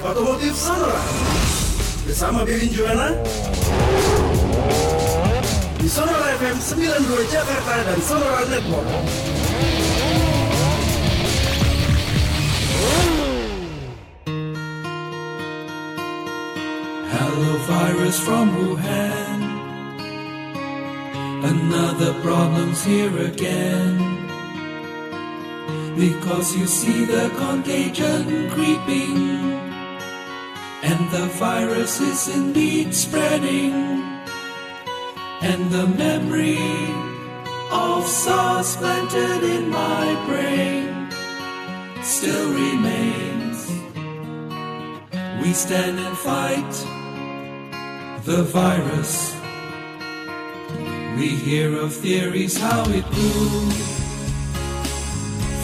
Otomotif Sonora Bersama Bevin Juana Di Sonora FM 92 Jakarta dan Sonora Network Hello virus from Wuhan. Another problem's here again. Because you see the contagion creeping And the virus is indeed spreading And the memory of SARS planted in my brain Still remains We stand and fight the virus. We hear of theories how it grew.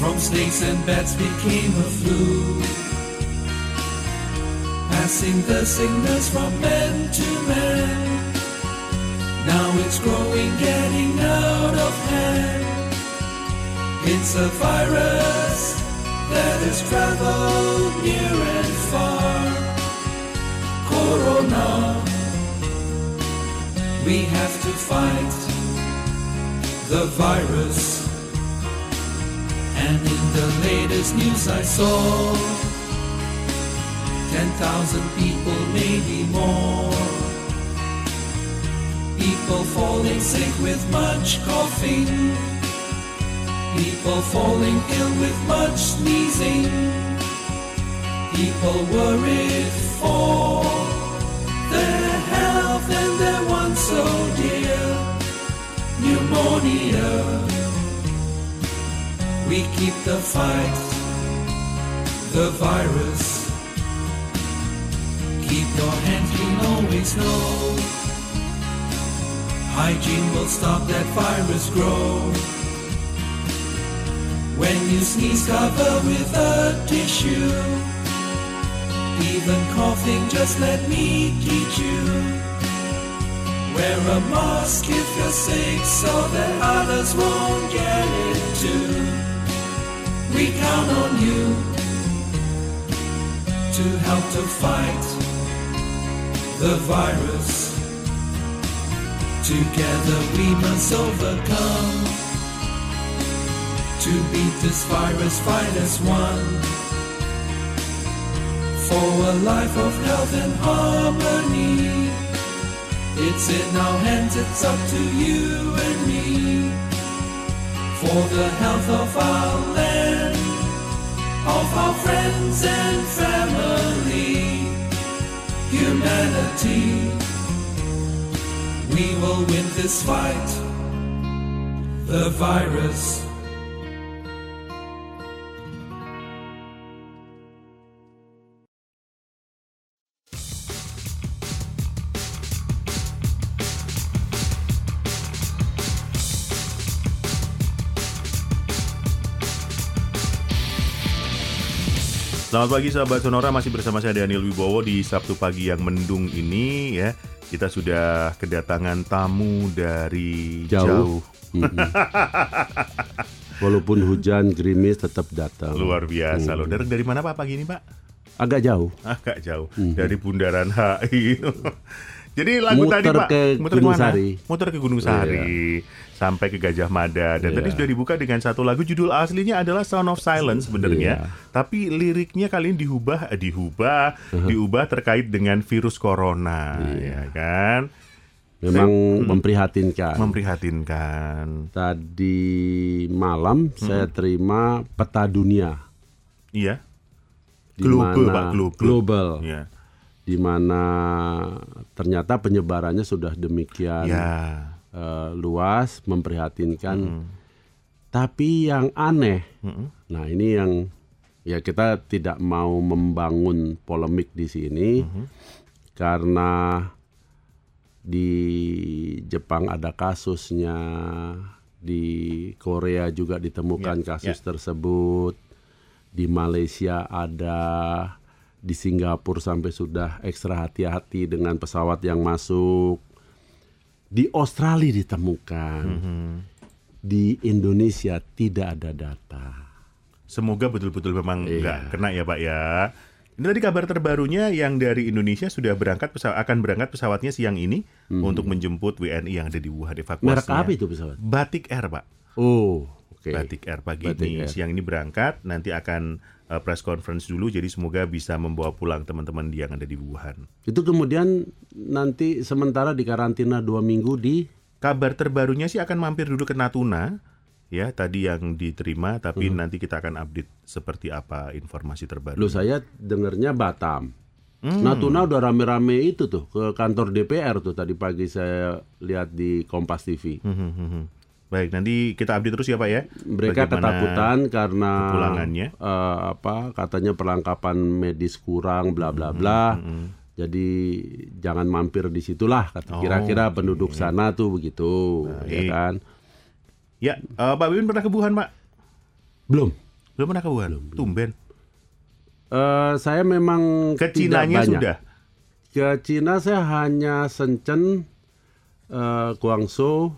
From snakes and bats became a flu. Passing the sickness from man to man. Now it's growing, getting out of hand. It's a virus that has traveled near and far. Corona. We have to fight the virus. And in the latest news I saw, 10,000 people, maybe more. People falling sick with much coughing. People falling ill with much sneezing. People worried for their health and their one oh so dear pneumonia. We keep the fight, the virus. Keep your hands clean, always know. Hygiene will stop that virus grow. When you sneeze, cover with a tissue. Even coughing, just let me teach you. Wear a mask if you're sick so that others won't get it too. We count on you to help to fight the virus. Together we must overcome. To beat this virus, fight as one for a life of health and harmony. It's in our hands, it's up to you and me. For the health of our land, of our friends and family, humanity. We will win this fight, the virus. Selamat pagi sahabat Sonora masih bersama saya Daniel Wibowo di Sabtu pagi yang mendung ini ya. Kita sudah kedatangan tamu dari jauh. Jauh. Walaupun hujan gerimis tetap datang. Luar biasa Hmm. loh. Dari, dari mana Pak pagi ini Pak? Agak jauh. Agak jauh. Mhm. Dari Bundaran HI. Jadi lagu Muter tadi Pak ke Gunung ke mana? Sari. Muter ke Gunung Sari sampai ke Gajah Mada dan tadi Iya. sudah dibuka dengan satu lagu judul aslinya adalah Sound of Silence sebenarnya. Iya. Tapi liriknya kali ini diubah eh, diubah diubah terkait dengan virus corona Iya. ya kan? Memang memprihatinkan. Memprihatinkan. Tadi malam saya terima peta dunia. Iya. Global, Pak, global. global. Iya. Di mana ternyata penyebarannya sudah demikian Ya. Eh, luas, memprihatinkan. Tapi yang aneh, Mm-mm. nah ini yang ya kita tidak mau membangun polemik di sini karena di Jepang ada kasusnya, di Korea juga ditemukan Ya, kasus ya. tersebut, di Malaysia ada, di Singapura sampai sudah ekstra hati-hati dengan pesawat yang masuk, di Australia ditemukan, Mhm. di Indonesia tidak ada data. Semoga betul-betul memang Iya. nggak kena ya Pak ya. Ini tadi kabar terbarunya yang dari Indonesia sudah berangkat pesawat akan berangkat pesawatnya siang ini untuk menjemput WNI yang ada di Wuhan evakuasinya. Hmm. Merek apa itu pesawat? Batik Air, Pak. Oh, oke. Batik Air pagi Batik ini Air. siang ini berangkat, nanti akan uh, press conference dulu jadi semoga bisa membawa pulang teman-teman yang ada di Wuhan. Itu kemudian nanti sementara dikarantina dua minggu di Kabar terbarunya sih akan mampir dulu ke Natuna ya tadi yang diterima tapi Hmm. nanti kita akan update seperti apa informasi terbaru. Lu saya dengernya Batam. Hmm. Natuna udah rame-rame itu tuh ke kantor DPR tuh tadi pagi saya lihat di Kompas TV. Hmm, hmm, hmm, hmm. Baik, nanti kita update terus ya Pak ya. Mereka ketakutan karena kepulangannya. eh, apa katanya perlengkapan medis kurang bla bla bla. Hmm, Jadi jangan mampir di situlah kata Oh, kira-kira penduduk sana tuh begitu ya Baik. kan. Ya, eh, Pak Wiwin pernah ke Wuhan, Pak? Belum. Belum pernah ke Wuhan? Tumben. Eh, saya memang Ke Cinanya sudah. Ke Cina saya hanya Shenzhen, eh, Guangzhou,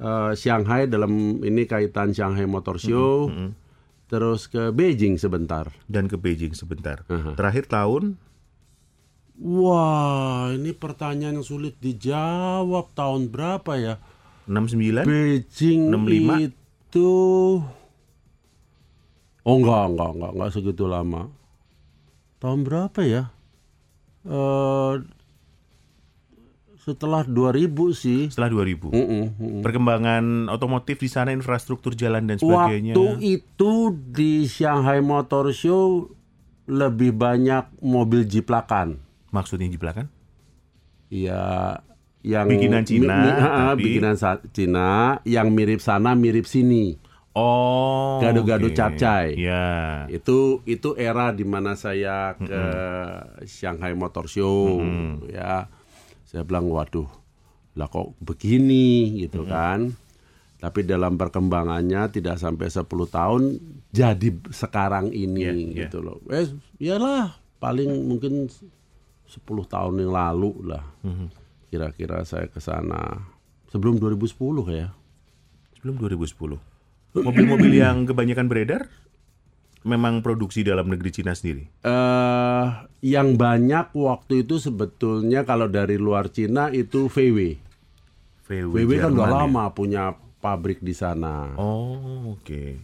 eh, Shanghai dalam ini kaitan Shanghai Motor Show, terus ke Beijing sebentar. Dan ke Beijing sebentar. Aha. Terakhir tahun Wah, ini pertanyaan yang sulit dijawab. Tahun berapa ya? 69? Beijing 65? itu Oh enggak, enggak, enggak, enggak segitu lama. Tahun berapa ya? Eh setelah 2000 sih. Setelah 2000. Mm-mm, mm-mm. Perkembangan otomotif di sana, infrastruktur jalan dan sebagainya. Waktu itu di Shanghai Motor Show lebih banyak mobil jiplakan. Maksudnya jiplakan? Ya yang Bikinan Cina, mi- mi- tapi- bikinan Cina yang mirip sana mirip sini. Oh. Gado-gado oke. capcay. Ya. Itu itu era di mana saya ke Shanghai Motor Show ya. Saya bilang waduh, lah kok begini gitu kan. Tapi dalam perkembangannya tidak sampai 10 tahun jadi sekarang ini Iya, iya. gitu loh. Eh iyalah paling mungkin 10 tahun yang lalu lah. Kira-kira saya ke sana sebelum 2010 ya. Sebelum 2010. Mobil-mobil yang kebanyakan beredar memang produksi dalam negeri Cina sendiri. eh yang banyak waktu itu sebetulnya kalau dari luar Cina itu VW. VW, VW kan udah ya? lama punya pabrik di sana. Oh, oke.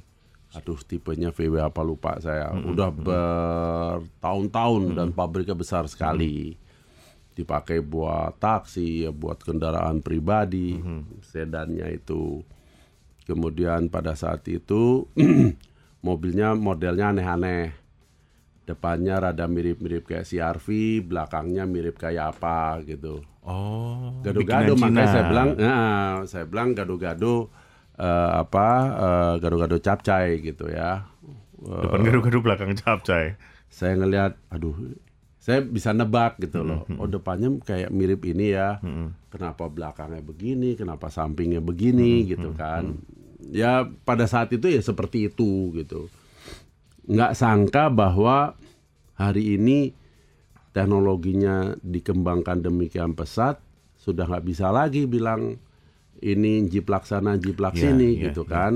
Aduh, tipenya VW apa lupa saya. Udah bertahun-tahun dan pabriknya besar sekali. Dipakai buat taksi, ya, buat kendaraan pribadi, sedannya itu. Kemudian pada saat itu mobilnya modelnya aneh-aneh. Depannya rada mirip-mirip kayak CRV, belakangnya mirip kayak apa gitu. Oh, Gado-gado makanya Cina. saya bilang, nah, saya bilang gado-gado eh, apa eh, gado-gado capcay gitu ya. Eh, Depan gado-gado belakang capcay. saya ngelihat, aduh, saya bisa nebak gitu loh. Hmm, Oh depannya kayak mirip ini ya. Kenapa belakangnya begini? Kenapa sampingnya begini Hmm, gitu kan? Ya pada saat itu ya seperti itu gitu. Nggak sangka bahwa hari ini teknologinya dikembangkan demikian pesat, sudah nggak bisa lagi bilang ini jiplak sana jiplak Ya, sini ya, gitu ya. kan.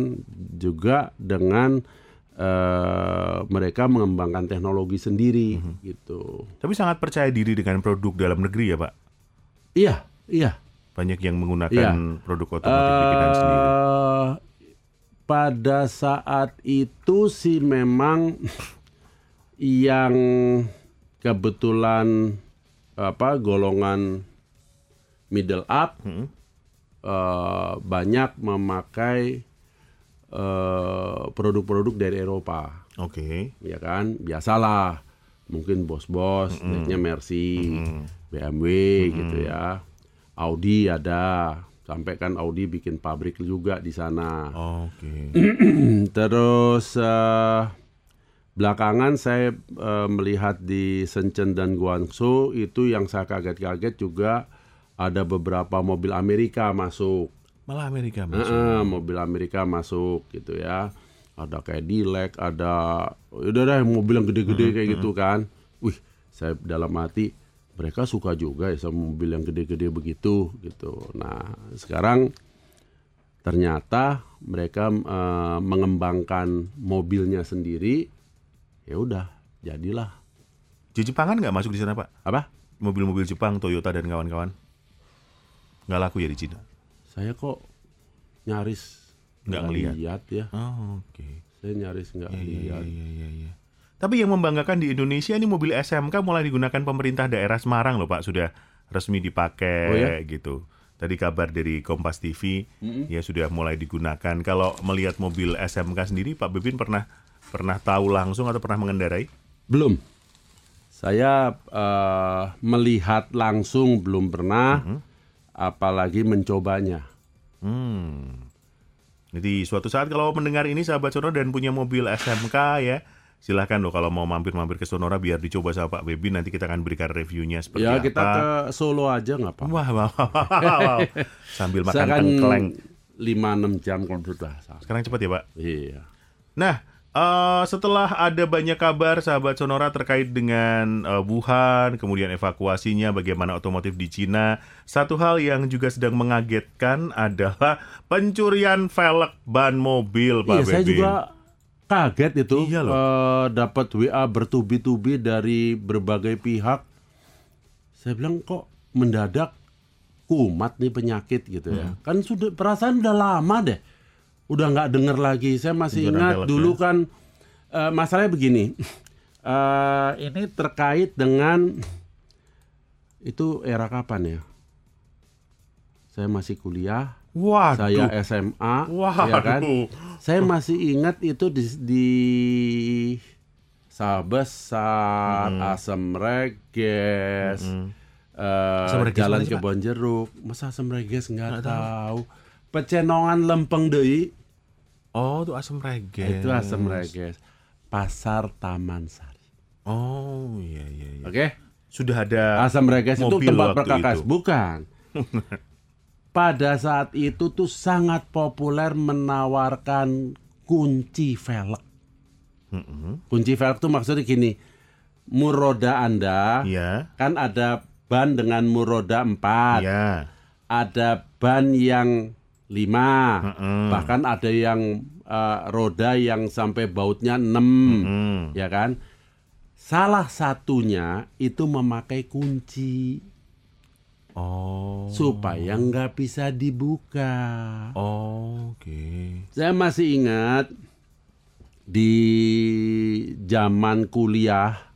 Juga dengan eh, mereka mengembangkan teknologi sendiri Hmm. gitu. Tapi sangat percaya diri dengan produk dalam negeri ya, Pak. Iya, iya. Banyak yang menggunakan Iya. produk otomotif bikinan sendiri. Pada saat itu sih memang yang kebetulan apa golongan middle up Hmm. eh, banyak memakai eh, produk-produk dari Eropa. Oke. ya kan? Biasalah. Mungkin bos-bos naiknya Mercy BMW gitu ya. Audi ada sampai kan Audi bikin pabrik juga di sana Oke. terus eh, belakangan saya eh, melihat di Shenzhen dan Guangzhou itu yang saya kaget-kaget juga ada beberapa mobil Amerika masuk Malah Amerika masuk. Heeh, mobil Amerika masuk gitu ya. Ada kayak Dilek, ada udah deh mobil yang gede-gede kayak gitu kan. Wih, saya dalam hati mereka suka juga ya sama mobil yang gede-gede begitu gitu. Nah, sekarang ternyata mereka eh, mengembangkan mobilnya sendiri. Ya udah, jadilah Jepangan nggak masuk di sana Pak? Apa? Mobil-mobil Jepang, Toyota dan kawan-kawan. Nggak laku ya di Cina? Saya kok nyaris Nggak ngeliat. lihat ya. Oh, oke. Saya nyaris nggak iya, lihat. iya, iya, iya. Tapi yang membanggakan di Indonesia ini mobil SMK mulai digunakan pemerintah daerah Semarang loh Pak, sudah resmi dipakai Oh, ya? gitu. Tadi kabar dari Kompas TV ya sudah mulai digunakan. Kalau melihat mobil SMK sendiri Pak Bebin pernah pernah tahu langsung atau pernah mengendarai? Belum. Saya eh, melihat langsung belum pernah, Mhm. apalagi mencobanya. Hmm. Jadi suatu saat kalau mendengar ini sahabat Sonora dan punya mobil SMK ya, silahkan loh kalau mau mampir-mampir ke Sonora biar dicoba sama Pak Bebin nanti kita akan berikan reviewnya seperti ya apa. kita ke Solo aja nggak apa-apa. Wah, wah, wah, wah, wah. Sambil makan Saya kan tengkleng. 5-6 jam kalau sudah. Sekarang cepat ya, Pak. Iya. Nah, eh, setelah ada banyak kabar sahabat Sonora terkait dengan eh, Wuhan, kemudian evakuasinya, bagaimana otomotif di Cina, satu hal yang juga sedang mengagetkan adalah pencurian velg ban mobil, Pak Iya, saya Bebin. juga kaget itu Iya eh, dapat WA bertubi-tubi dari berbagai pihak. Saya bilang kok mendadak kumat nih penyakit gitu ya. Hmm. Kan sudah perasaan udah lama deh. Udah nggak denger lagi. Saya masih ingat dulu ya. kan eh, masalahnya begini. Eh, ini terkait dengan itu era kapan ya? Saya masih kuliah, Waduh. saya SMA, Waduh. ya kan? Saya masih ingat itu di, di Sawah Besar, Asam Reges, Asam Reges Jalan? Kebon Jeruk. Masa Asam Reges nggak tahu? Pecenongan Lempeng Dei, Oh, itu asam reges. itu Asam Reges. Pasar Taman Sari. Oh, iya iya iya. Oke? Sudah ada Asam Reges itu tempat perkakas, itu. bukan. Pada saat itu tuh sangat populer menawarkan kunci velg. Kunci velg tuh maksudnya gini, mur roda Anda Iya. kan ada ban dengan mur roda 4, Iya. ada ban yang 5, Mm-mm. bahkan ada yang eh, roda yang sampai bautnya 6, Hmm. ya kan? Salah satunya itu memakai kunci Oh. supaya nggak bisa dibuka. Oh, Oke. Saya masih ingat di zaman kuliah,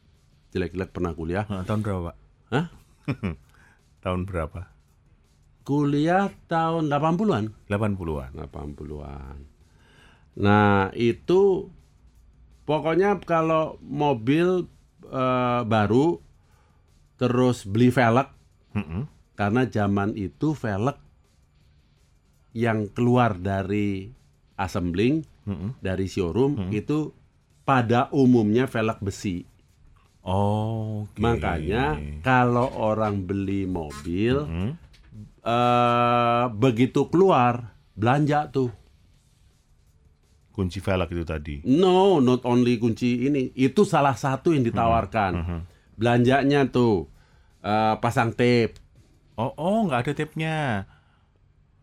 jelek-jelek pernah kuliah, Nah, tahun berapa, Pak? Hah? tahun berapa? kuliah tahun 80-an. 80-an. 80-an. Nah, itu pokoknya kalau mobil eh, baru terus beli velg Mm-mm. Karena zaman itu velg yang keluar dari assembling Mm-mm. dari showroom itu pada umumnya velg besi. Oh, oke. Makanya kalau orang beli mobil Mm. eh, begitu keluar belanja tuh. kunci velg itu tadi. No, not only kunci ini, itu salah satu yang ditawarkan. Belanjanya tuh eh, pasang tape, Oh, oh, nggak ada tape-nya.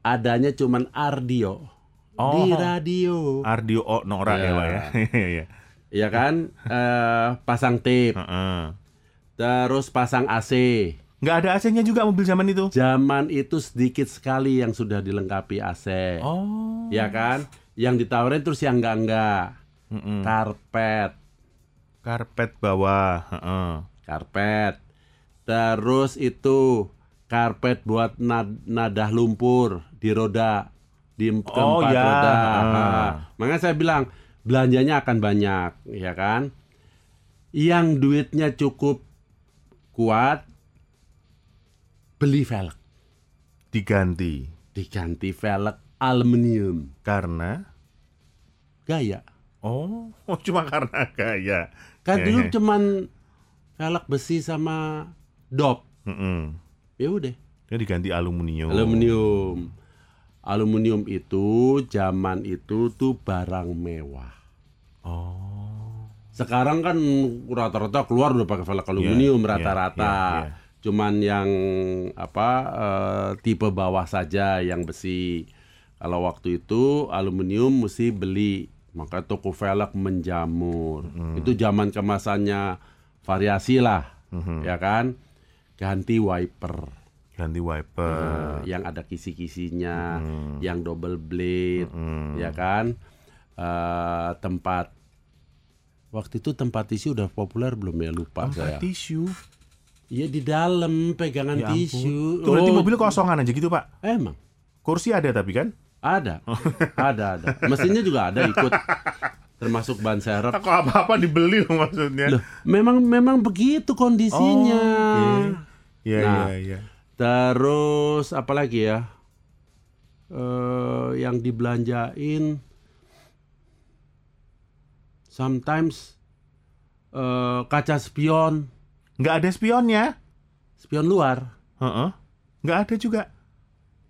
adanya cuman ardio Oh. di radio, Ardio oh, Nora ya, Ya. Pak ya. Iya. ya kan? Eh, pasang tape, Heeh. terus pasang AC. Nggak ada AC-nya juga mobil zaman itu. Zaman itu sedikit sekali yang sudah dilengkapi AC, Oh. ya kan? Yang ditawarin terus yang enggak enggak, Mm-mm. karpet, Karpet bawah. Heeh. karpet. Terus itu karpet buat nad- nadah lumpur di roda di Oh, keempat ya. roda. Ah. Nah, makanya saya bilang belanjanya akan banyak, ya kan? Yang duitnya cukup kuat beli velg, Diganti diganti velg aluminium karena gaya. oh, oh cuma karena gaya. Kan Ya, dulu ya. cuman velg besi sama dop. Mm-mm. Ya udah. Dia diganti aluminium. Aluminium. Aluminium itu zaman itu tuh barang mewah. Oh. Sekarang kan rata-rata keluar udah pakai velg aluminium Iya, rata-rata. iya, iya. Cuman yang apa eh, tipe bawah saja yang besi. Kalau waktu itu aluminium mesti beli, maka toko velg menjamur. Hmm. Itu zaman kemasannya variasi lah, ya kan? Ganti wiper. Ganti wiper. Nah, yang ada kisi-kisinya, yang double blade, ya kan? Eh, tempat waktu itu tempat tisu udah populer belum ya lupa saya. Tempat tisu. Iya di dalam pegangan Ya ampun. tisu. Berarti Oh, mobil kosongan aja gitu, Pak. Emang Kursi ada tapi kan? ada, ada ada. Mesinnya juga ada ikut, termasuk ban serep. Kok apa-apa dibeli loh maksudnya. Loh, memang memang begitu kondisinya. Oh, Iya, Nah. iya, iya. Terus apa lagi ya? Eh, yang dibelanjain sometimes eh, kaca spion, Nggak ada spionnya. spion luar, Heeh. Nggak ada juga.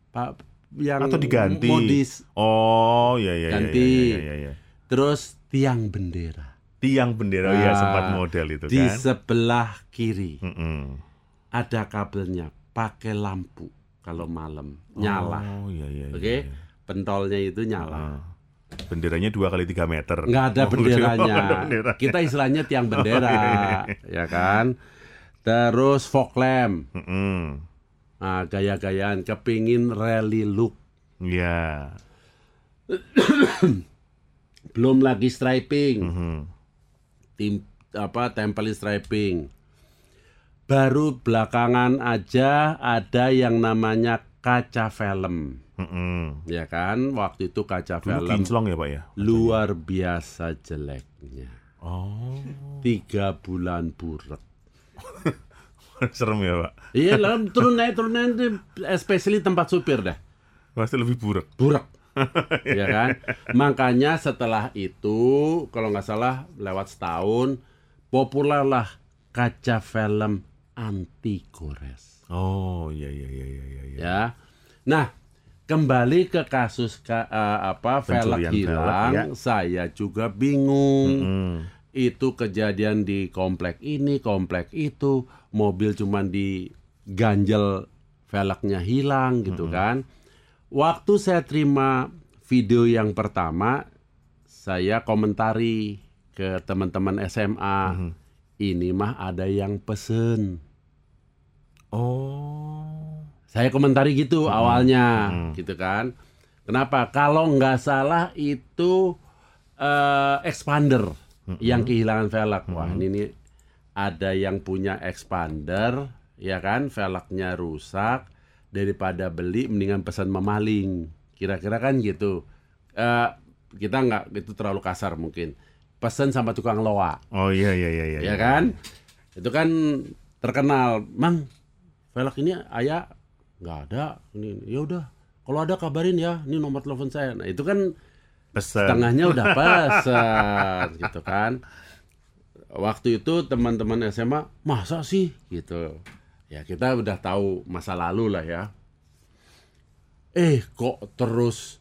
Pak yang Atau diganti. modis. Oh, iya, iya, iya, Ganti. iya, iya, iya. Terus tiang bendera Tiang bendera ya Ah, sempat model itu di kan. sebelah kiri Mm-mm. Ada kabelnya, pakai lampu kalau malam nyala, Oh, iya, iya. oke? iya, iya. Pentolnya itu nyala. Ah. Benderanya dua kali tiga meter. nggak ada Oh, benderanya. nggak ada bendera. Kita istilahnya tiang bendera, ya kan? Terus fog lamp, Mm-mm. nah, gaya-gayaan, kepingin rally look, Iya. belum lagi striping, Mhm. tim apa tempelin striping. Baru belakangan aja ada yang namanya kaca film, Mm-mm. ya kan? Waktu itu kaca Dulu film kinclong ya pak ya? luar biasa jeleknya. Oh, Tiga bulan burek. serem ya pak. Iya lah turun naik turun naik especially tempat supir dah Pasti lebih buruk. burak ya kan makanya setelah itu kalau nggak salah lewat setahun populerlah kaca film anti gores Oh, iya, iya, iya, iya, iya. iya. ya nah kembali ke kasus ka- eh, apa velg hilang velg, ya. saya juga bingung Mm. itu kejadian di komplek ini, komplek itu, mobil cuman diganjel velgnya hilang gitu kan. Waktu saya terima video yang pertama, saya komentari ke teman-teman SMA, ini mah ada yang pesen. Oh. Saya komentari gitu awalnya, gitu kan. Kenapa? Kalau nggak salah itu eh, expander yang kehilangan velg. Wah ini nih ada yang punya expander, ya kan? Velgnya rusak. Daripada beli, mendingan pesan memaling. Kira-kira kan gitu. Eh, kita nggak itu terlalu kasar mungkin. Pesan sama tukang loa Oh iya iya iya iya. ya kan itu kan terkenal mang velg ini ayah nggak ada ini ya udah kalau ada kabarin ya ini nomor telepon saya. Nah itu kan Pesan. tengahnya udah pesan gitu kan. Waktu itu teman-teman SMA masa sih? Gitu. Ya kita udah tahu masa lalu lah ya. Eh kok terus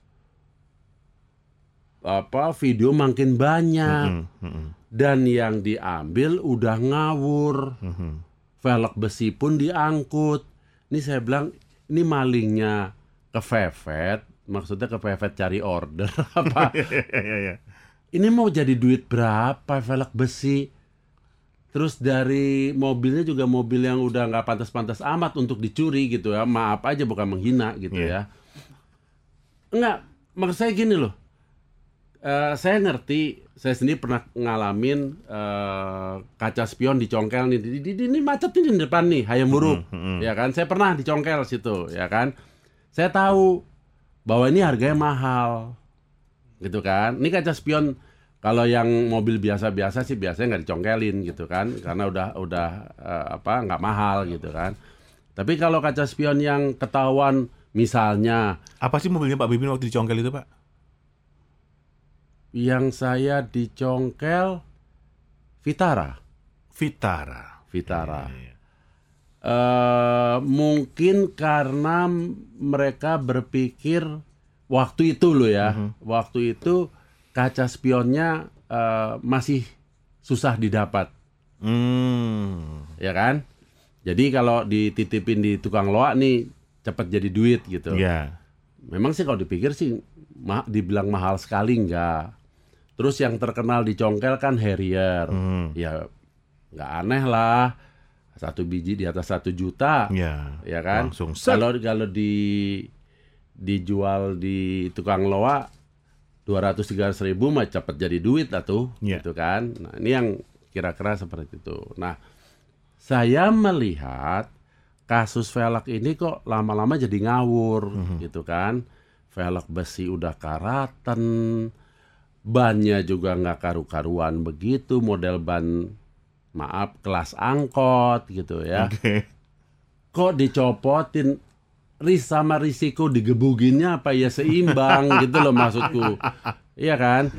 apa video makin banyak Mm, mm, dan yang diambil udah ngawur. mhm. Velg besi pun diangkut. Ini saya bilang ini malingnya kepepet, maksudnya kepepet cari order apa? Iya iya iya. ini mau jadi duit berapa velg besi? Terus dari mobilnya juga mobil yang udah nggak pantas-pantas amat untuk dicuri gitu ya. Maaf aja bukan menghina gitu Iya. ya. Enggak, maksud saya gini loh. Eh, saya ngerti, saya sendiri pernah ngalamin eh, kaca spion dicongkel nih, di, di, di- ini macet nih di depan nih, hayam buruk, ya kan? Saya pernah dicongkel situ, ya kan? Saya tahu bahwa ini harganya mahal, gitu kan? Ini kaca spion kalau yang mobil biasa-biasa sih biasanya nggak dicongkelin gitu kan, karena udah udah eh, apa nggak mahal gitu kan. Tapi kalau kaca spion yang ketahuan misalnya Apa sih mobilnya Pak Bibin waktu dicongkel itu Pak? Yang saya dicongkel Vitara, Vitara. Vitara. Iya, iya. Eh, mungkin karena mereka berpikir waktu itu loh ya, waktu itu kaca spionnya eh, masih susah didapat, Hmm. ya kan? Jadi kalau dititipin di tukang loak nih cepat jadi duit gitu. Iya. Memang sih kalau dipikir sih ma- dibilang mahal sekali enggak. Terus yang terkenal di congkel kan Harrier. Hmm. Ya nggak aneh lah satu biji di atas satu juta Ya. ya kan Langsung set. kalau kalau di dijual di tukang loa 200 300 ribu mah cepet jadi duit lah tuh Iya. gitu kan nah ini yang kira-kira seperti itu nah saya melihat kasus velg ini kok lama-lama jadi ngawur gitu kan velg besi udah karatan bannya juga nggak karu-karuan begitu model ban maaf kelas angkot gitu ya. Oke. kok dicopotin? Ris sama risiko digebuginnya apa ya seimbang gitu loh maksudku. Iya kan?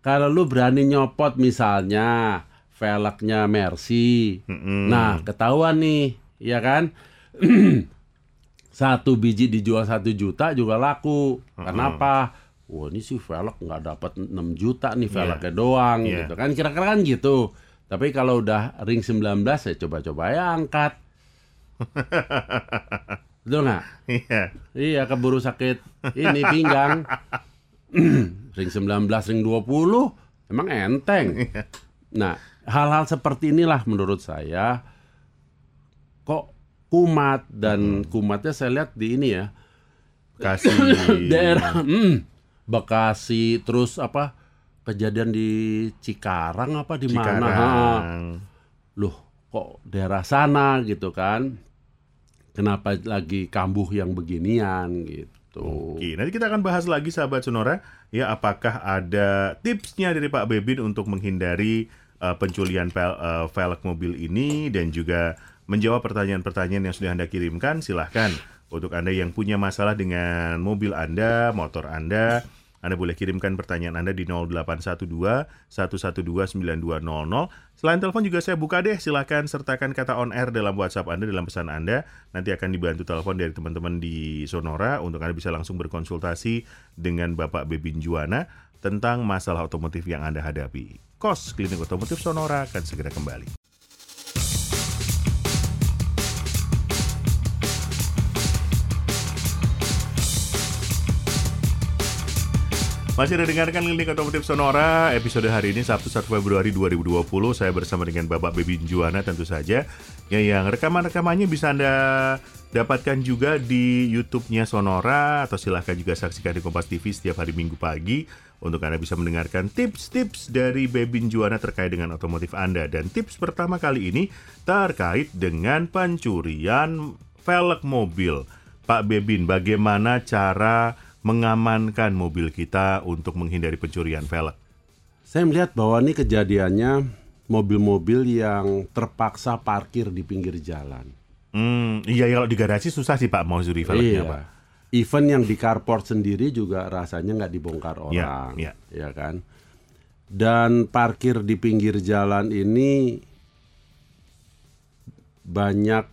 Kalau lu berani nyopot misalnya velgnya Mercy. Nah ketahuan nih ya kan? Satu biji dijual satu juta juga laku. Kenapa wah ini sih velg nggak dapat 6 juta nih velgnya doang Iya. gitu kan kira-kira kan gitu tapi kalau udah ring 19 ya coba-coba ya angkat betul nggak Iya. Iya keburu sakit ini pinggang. ring 19, ring 20 emang enteng. Nah, hal-hal seperti inilah menurut saya kok kumat dan kumatnya saya lihat di ini ya. Kasih. Daerah hmm, Bekasi terus apa kejadian di Cikarang apa di mana? Loh, kok daerah sana gitu kan? Kenapa lagi kambuh yang beginian gitu? Oke, nanti kita akan bahas lagi sahabat Sonora, ya apakah ada tipsnya dari Pak Bebin untuk menghindari uh, penculian pel, uh, velg mobil ini dan juga menjawab pertanyaan-pertanyaan yang sudah Anda kirimkan, silahkan untuk Anda yang punya masalah dengan mobil Anda, motor Anda, Anda boleh kirimkan pertanyaan Anda di 0812 112 9200. Selain telepon juga saya buka deh, silahkan sertakan kata on air dalam WhatsApp Anda, dalam pesan Anda. Nanti akan dibantu telepon dari teman-teman di Sonora untuk Anda bisa langsung berkonsultasi dengan Bapak Bebin Juwana tentang masalah otomotif yang Anda hadapi. Kos Klinik Otomotif Sonora akan segera kembali. Masih ada dengarkan Klinik Otomotif Sonora episode hari ini Sabtu 1 Februari 2020 Saya bersama dengan Bapak Bebin Juwana tentu saja. Ya, Yang rekaman-rekamannya bisa Anda dapatkan juga di YouTube-nya Sonora Atau silahkan juga saksikan di Kompas TV setiap hari Minggu pagi Untuk Anda bisa mendengarkan tips-tips dari Bebin Juwana terkait dengan otomotif Anda. Dan tips pertama kali ini terkait dengan pencurian velg mobil. Pak Bebin, bagaimana cara mengamankan mobil kita untuk menghindari pencurian velg. Saya melihat bahwa ini kejadiannya mobil-mobil yang terpaksa parkir di pinggir jalan. Hmm, iya kalau di garasi susah sih Pak mau curi velgnya Pak. Even yang di carport sendiri juga rasanya nggak dibongkar orang, iya. ya kan? Dan parkir di pinggir jalan ini banyak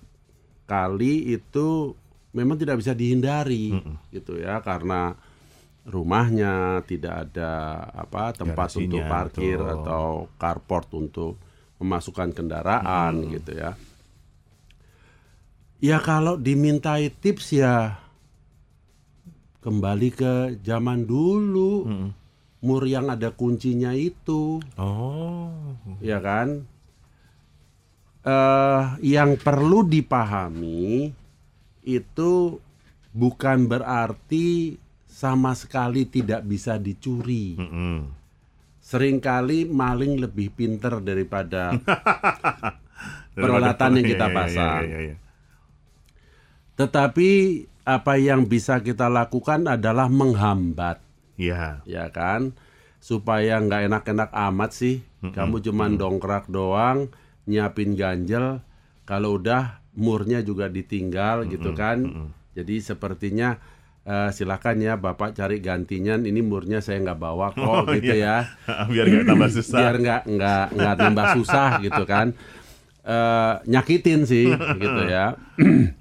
kali itu memang tidak bisa dihindari, gitu ya, karena rumahnya tidak ada apa tempat untuk Garasinya, parkir betul. atau carport untuk memasukkan kendaraan, gitu ya. Ya kalau dimintai tips ya kembali ke zaman dulu. Mur yang ada kuncinya itu, Oh, ya kan? eh yang perlu dipahami itu bukan berarti sama sekali tidak bisa dicuri. mm-mm. Seringkali maling lebih pinter daripada peralatan yang kita Iya, iya, iya, pasang. iya, iya. Tetapi apa yang bisa kita lakukan adalah menghambat, Iya. ya kan? Supaya nggak enak-enak amat sih. Kamu cuman dongkrak doang, nyiapin ganjel. Kalau udah murnya juga ditinggal gitu kan. Jadi sepertinya eh, silakan ya Bapak cari gantinya. Ini murnya saya nggak bawa kok Oh, gitu iya. ya. Biar nggak tambah susah. Biar nggak nggak nggak tambah susah gitu kan. Eh, nyakitin sih gitu ya.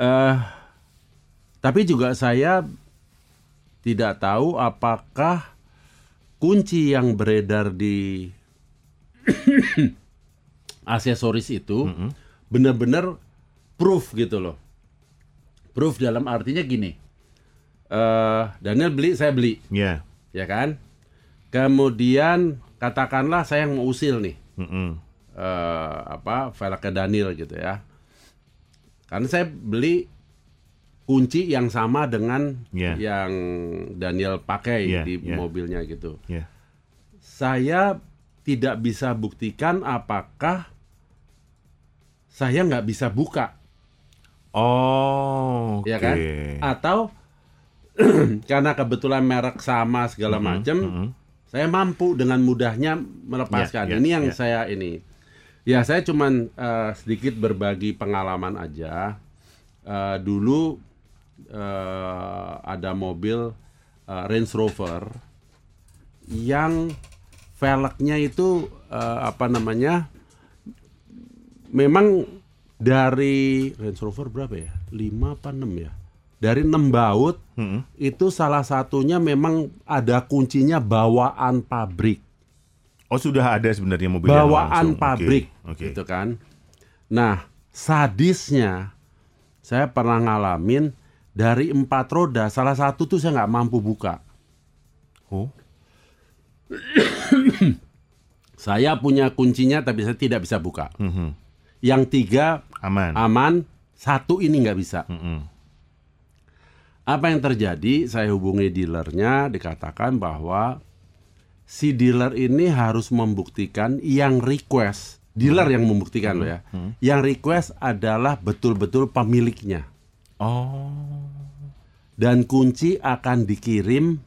Eh, tapi juga saya tidak tahu apakah kunci yang beredar di aksesoris itu benar-benar proof gitu loh. Proof dalam artinya gini. eh Daniel beli, saya beli, Iya. ya kan? Kemudian katakanlah saya yang mau usil nih. Mm-mm. eh, apa velgnya Daniel gitu ya. Karena saya beli kunci yang sama dengan Iya. yang Daniel pakai Iya, di iya. mobilnya gitu. Ya. Saya tidak bisa buktikan apakah saya nggak bisa buka, Oh, oke. ya kan? Atau karena kebetulan merek sama segala macam, mm-mm. saya mampu dengan mudahnya melepaskan. Ya, ya, ini yang ya. saya ini. Ya, saya cuman eh, sedikit berbagi pengalaman aja. Eh, dulu eh, ada mobil eh, Range Rover yang velgnya itu eh, apa namanya? Memang dari Range Rover berapa ya? 5 apa 6 ya? Dari 6 baut Mm-mm. itu salah satunya memang ada kuncinya bawaan pabrik. Oh, sudah ada sebenarnya mobil yang Bawaan langsung. Pabrik Oke. gitu kan. Nah, sadisnya saya pernah ngalamin dari empat roda salah satu tuh saya nggak mampu buka. Oh. Saya punya kuncinya tapi saya tidak bisa buka. Mhm. Yang tiga Aman. aman, satu ini nggak bisa. Mm-mm. Apa yang terjadi? Saya hubungi dealernya, dikatakan bahwa si dealer ini harus membuktikan yang request, dealer yang membuktikan loh ya. Yang request adalah betul-betul pemiliknya. Oh. Dan kunci akan dikirim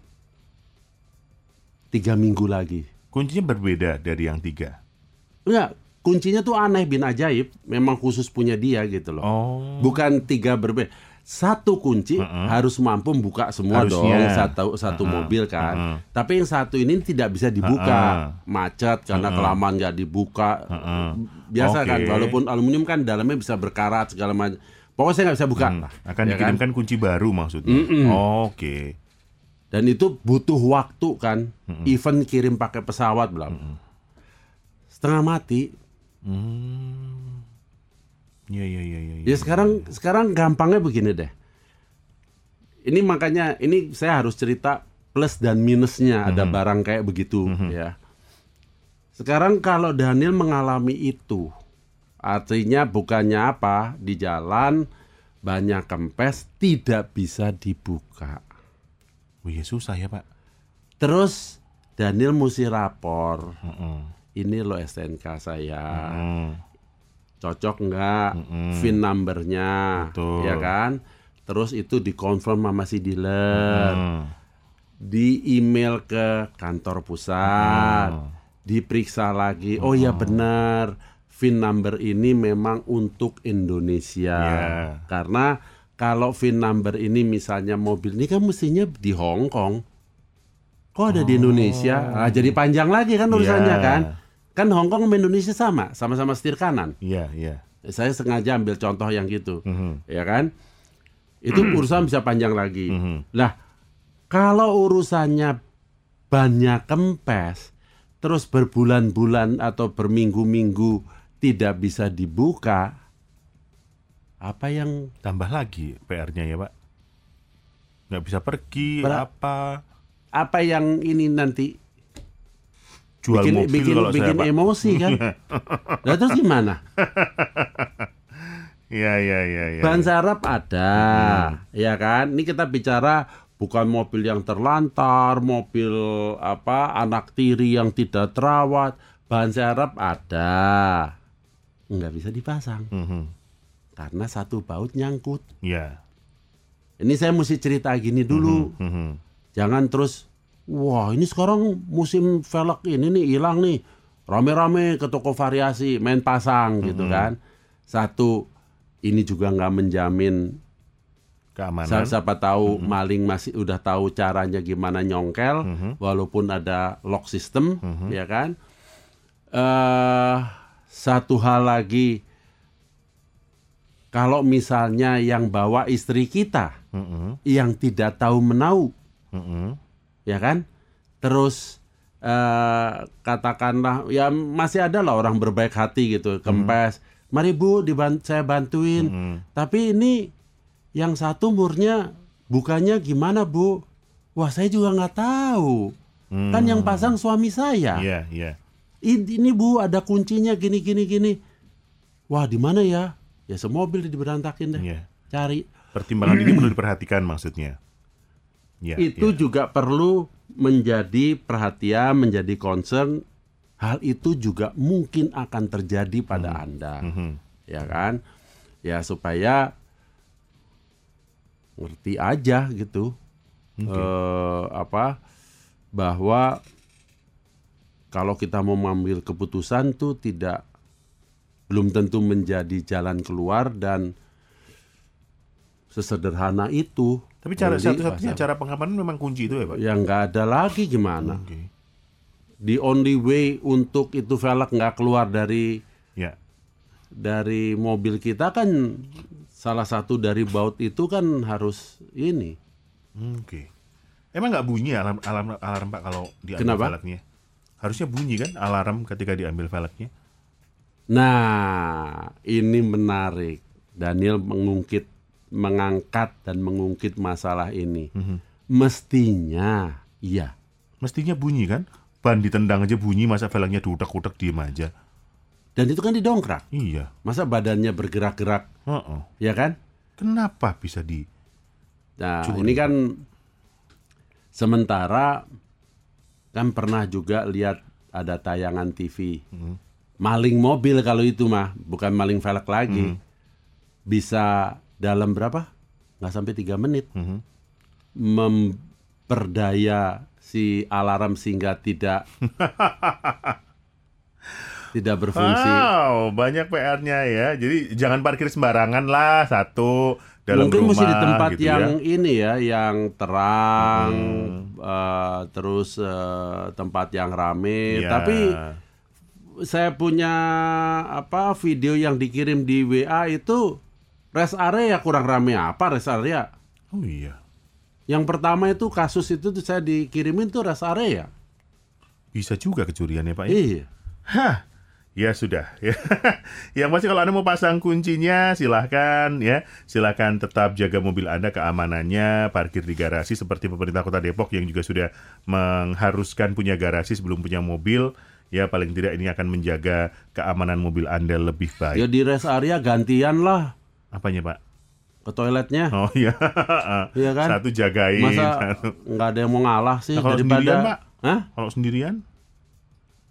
tiga minggu lagi. Kuncinya berbeda dari yang tiga. Enggak, kuncinya tuh aneh bin ajaib, memang khusus punya dia gitu loh. Oh. Bukan tiga berbeda. Satu kunci harus mampu membuka semua Harusnya. dong satu satu mobil kan. Tapi yang satu ini tidak bisa dibuka, macet karena kelamaan nggak dibuka. Biasa Oke. kan, walaupun aluminium kan dalamnya bisa berkarat segala macam. Pokoknya saya nggak bisa buka. lah, Akan ya kan? dikirimkan kunci baru maksudnya. Oke. Dan itu butuh waktu kan. Even kirim pakai pesawat bilang. Setengah mati. Iya iya iya iya. Ya sekarang sekarang gampangnya begini deh. Ini makanya ini saya harus cerita plus dan minusnya ada barang kayak begitu ya. Sekarang kalau Daniel mengalami itu, artinya bukannya apa di jalan banyak kempes tidak bisa dibuka. Oh iya susah ya pak. Terus Daniel mesti rapor. Heeh. Ini lo STNK saya. Hmm. cocok nggak VIN numbernya, Betul. ya kan? Terus itu dikonfirm sama si dealer, Hmm. di email ke kantor pusat, diperiksa lagi. Oh ya benar, VIN number ini memang untuk Indonesia, Ya. karena kalau VIN number ini misalnya mobil ini kan mestinya di Hong Kong. Kok ada di Indonesia? Ah, jadi panjang lagi kan urusannya Ya. kan? Kan Hong Kong sama Indonesia sama, sama-sama setir kanan. Iya iya. Saya sengaja ambil contoh yang gitu, Mhm. ya kan? Itu urusan bisa panjang lagi. Mhm. Lah, kalau urusannya banyak kempes, terus berbulan-bulan atau berminggu-minggu tidak bisa dibuka, apa yang Tambah lagi PR-nya ya pak. Nggak bisa pergi Ber- apa. apa yang ini nanti Jual bikin mobil bikin kalau bikin saya pak. emosi kan? Lah terus gimana? Iya iya iya. iya. Ban serep ada, ya kan? Ini kita bicara bukan mobil yang terlantar, mobil apa anak tiri yang tidak terawat. Ban serep ada, nggak bisa dipasang Mhm. karena satu baut nyangkut. Iya. Ini saya mesti cerita gini dulu, Mhm. jangan terus. Wah ini sekarang musim velg ini nih hilang nih, rame-rame ke toko variasi main pasang gitu kan. Satu ini juga nggak menjamin Keamanan. Sa- siapa tahu maling masih udah tahu caranya gimana nyongkel walaupun ada lock system ya kan eh satu hal lagi kalau misalnya yang bawa istri kita Mhm. yang tidak tahu menau Mhm. Ya kan terus eh katakanlah ya masih ada lah orang berbaik hati gitu kempes mari bu diban saya bantuin tapi ini yang satu murnya bukannya gimana bu wah saya juga nggak tahu kan yang pasang suami saya Iya iya. "Ini ini, Bu, ada kuncinya gini gini gini." Wah, di mana ya? Ya semobil diberantakin deh. Iya. Cari. Pertimbangan ini perlu diperhatikan maksudnya. Ya, itu ya. juga perlu menjadi perhatian, menjadi concern. Hal itu juga mungkin akan terjadi pada Anda. Mhm. Ya kan? Ya supaya ngerti aja gitu. Eh, apa bahwa kalau kita mau mengambil keputusan tuh tidak belum tentu menjadi jalan keluar dan sesederhana itu. Tapi cara satu-satunya cara pengamanan memang kunci itu ya, Pak. yang nggak ada lagi gimana? Oke. The only way untuk itu velg nggak keluar dari Ya. dari mobil kita kan salah satu dari baut itu kan harus ini. Oke. Emang nggak bunyi alarm, alarm alarm Pak kalau diambil Kenapa? velgnya? Harusnya bunyi kan alarm ketika diambil velgnya? Nah, ini menarik. Daniel mengungkit, mengangkat dan mengungkit masalah ini. Mestinya, iya. Mestinya bunyi kan? Ban ditendang aja bunyi, masa velgnya dudak-dudak diem aja. Dan itu kan didongkrak. Iya. Masa badannya bergerak-gerak, Heeh. ya kan? Kenapa bisa di Nah, Curi. ini kan sementara kan pernah juga lihat ada tayangan TV. Maling mobil kalau itu mah, bukan maling velg lagi. Bisa dalam berapa? Nggak sampai tiga menit. Memperdaya si alarm sehingga tidak tidak berfungsi. Wow, banyak PR-nya ya. Jadi jangan parkir sembarangan lah satu dalam Mungkin rumah mesti di tempat gitu yang ya. ini ya, yang terang, eh, terus eh, tempat yang rame. Iya. Tapi saya punya apa video yang dikirim di WA itu rest area kurang rame apa rest area? Oh iya. Yang pertama itu kasus itu tuh saya dikirimin tuh rest area. Bisa juga kecurian ya, Pak ya? Iya. Hah. Ya sudah. Ya. Yang pasti kalau Anda mau pasang kuncinya silahkan ya. Silahkan tetap jaga mobil Anda keamanannya, parkir di garasi seperti pemerintah Kota Depok yang juga sudah mengharuskan punya garasi sebelum punya mobil. Ya paling tidak ini akan menjaga keamanan mobil Anda lebih baik. Ya di rest area gantian lah Apanya, Pak? ke toiletnya. Oh iya. Iya kan? Satu jagain, Masa satu. nggak ada yang mau ngalah sih Nah, kalau daripada sendirian, Pak? Hah? Kalau sendirian?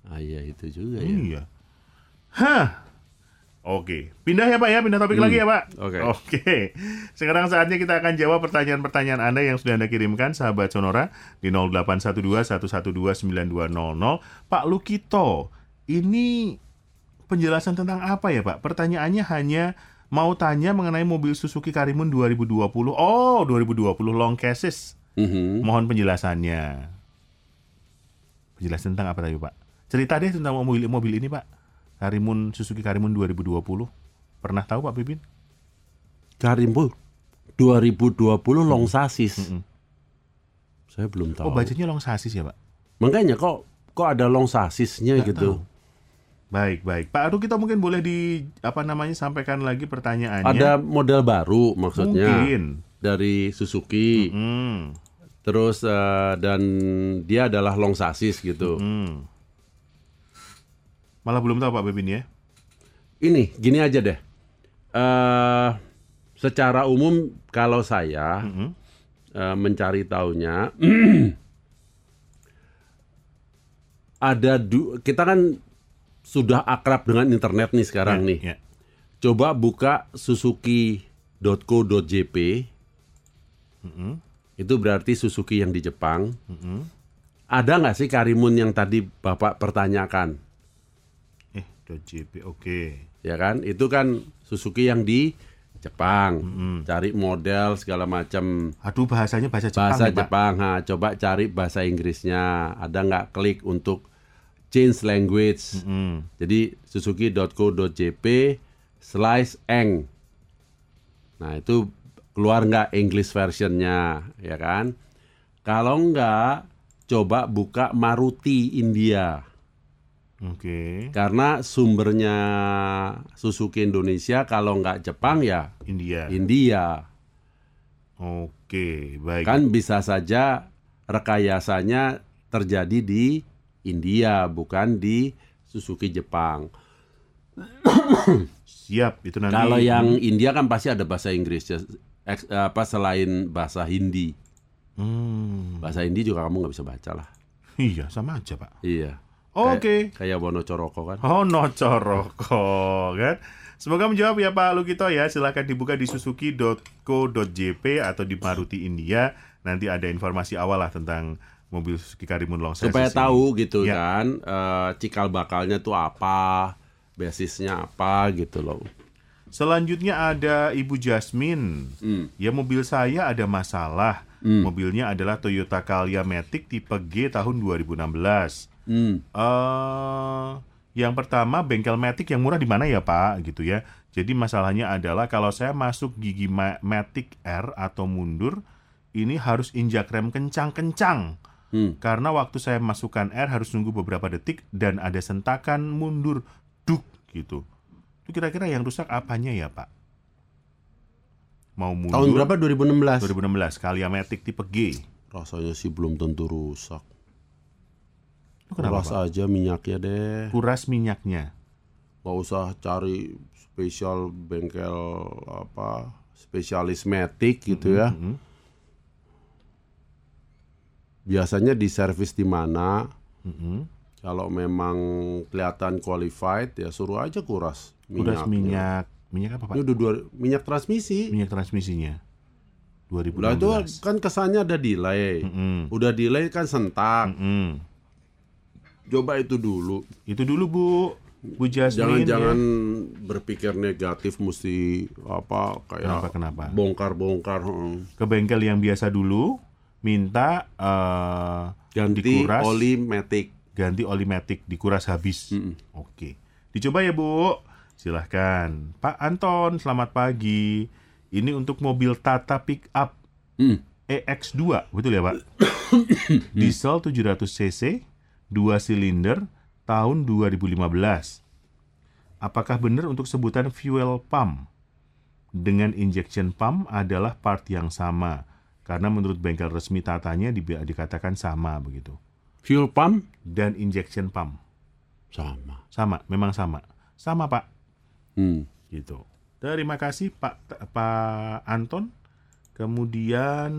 Ah iya itu juga ya. Iya. Hah. Oke, pindah ya Pak ya, pindah topik lagi ya Pak. Hmm. Oke. Oke. Sekarang saatnya kita akan jawab pertanyaan-pertanyaan Anda yang sudah Anda kirimkan sahabat Sonora di 0812-112-9200. Pak Lukito, ini penjelasan tentang apa ya Pak? Pertanyaannya hanya mau tanya mengenai mobil Suzuki Karimun 2020. Oh, 2020 long cases. Mhm. Mohon penjelasannya. Penjelasan tentang apa tadi Pak? Cerita deh tentang mobil mobil ini Pak. Karimun Suzuki Karimun 2020. Pernah tahu Pak Pipin? Karimun 2020 long sasis. Saya belum tahu. Oh bacanya long sasis ya Pak? Makanya kok kok ada long sasisnya gitu. Baik baik. Pak Aduh kita mungkin boleh di apa namanya sampaikan lagi pertanyaannya. Ada model baru maksudnya Mungkin. dari Suzuki. Hmm. Terus eh, dan dia adalah long sasis gitu. Hmm. Malah belum tahu Pak Pipin ya. Ini gini aja deh. eh secara umum kalau saya Mm-mm. eh, mencari taunya ada du- kita kan sudah akrab dengan internet nih sekarang Ya, nih. ya. Coba buka suzuki.co.jp. Itu berarti Suzuki yang di Jepang. Ada nggak sih Karimun yang tadi Bapak pertanyakan? Eh, .jp. Oke. Ya kan? Itu kan Suzuki yang di Jepang. Cari model segala macam Aduh bahasanya bahasa Jepang bahasa Pak. Jepang. Ha, coba cari bahasa Inggrisnya. Ada nggak klik untuk change language? Hmm. Jadi suzuki.co.jp slice eng. Nah itu keluar nggak English versionnya, ya kan? Kalau nggak, coba buka Maruti India. Oke. Karena sumbernya Suzuki Indonesia kalau nggak Jepang ya India. India. Oke, baik. Kan bisa saja rekayasanya terjadi di India bukan di Suzuki Jepang. Siap, itu nanti. Kalau yang India kan pasti ada bahasa Inggris ya, apa selain bahasa Hindi. Hmm, Bahasa Hindi juga kamu nggak bisa baca lah. iya sama aja pak. Iya. Oke. Kayak Wono Coroko kan. Oh no coroko kan. Semoga menjawab ya Pak Lukito ya. Silahkan dibuka di suzuki.co.jp atau di Maruti India. Nanti ada informasi awal lah tentang mobil Suzuki Karimun Long Supaya ini. tahu gitu Ya. kan, eh, cikal bakalnya tuh apa, basisnya apa gitu loh. Selanjutnya ada Ibu Jasmine. Hmm. Ya mobil saya ada masalah. Mobilnya adalah Toyota Calya Matic tipe G tahun 2016. Hmm. eh yang pertama bengkel Matic yang murah di mana ya Pak gitu ya. Jadi masalahnya adalah kalau saya masuk gigi Ma- Matic R atau mundur ini harus injak rem kencang-kencang. Hmm. Karena waktu saya masukkan R harus nunggu beberapa detik dan ada sentakan mundur duk gitu. Itu kira-kira yang rusak apanya ya Pak? Mau mundur Tahun berapa 2016? 2016 Calya Matic tipe G. Rasanya sih belum tentu rusak. Itu kenapa Kuras Pak? aja minyaknya deh. Kuras minyaknya. Gak usah cari spesial bengkel apa spesialis metik gitu ya. Mhm. Biasanya di servis di mana? Mhm. Kalau memang kelihatan qualified ya suruh aja kuras Kuras minyaknya. minyak. Minyak apa Pak? Ini udah dua, minyak transmisi. minyak transmisinya 2016 Lah itu kan kesannya ada delay. Mm-mm. Udah delay kan sentak. Mm-mm. Coba itu dulu. itu dulu Bu Bu Jasmine Jangan-jangan ya. berpikir negatif mesti apa Kenapa, kayak kenapa? bongkar-bongkar. heeh. ke bengkel yang biasa dulu minta eh, Ganti dikuras. oli matic. ganti oli matic dikuras habis. Mm-mm. oke. Dicoba ya Bu. Silahkan. Pak Anton selamat pagi. Ini untuk mobil Tata Pickup Hmm. EX2 betul ya Pak? Diesel 700 cc 2 silinder tahun 2015 apakah benar untuk sebutan fuel pump? Dengan injection pump adalah part yang sama karena menurut bengkel resmi Tatanya di- dikatakan sama begitu Fuel pump dan injection pump sama. sama memang sama sama Pak Hmm. gitu. Terima kasih Pak Pak Anton. Kemudian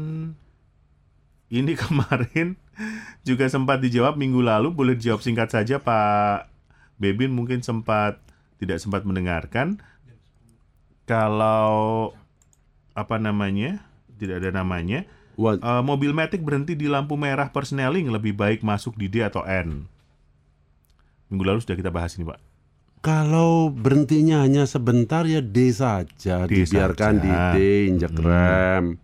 ini kemarin juga sempat dijawab minggu lalu, boleh dijawab singkat saja Pak Bebin mungkin sempat tidak sempat mendengarkan. Kalau apa namanya? Tidak ada namanya. What? Eh, mobil Matic berhenti di lampu merah persneling lebih baik masuk di D atau N. Minggu lalu sudah kita bahas ini, Pak. Kalau berhentinya hanya sebentar ya D saja, D dibiarkan saja. di D injek rem.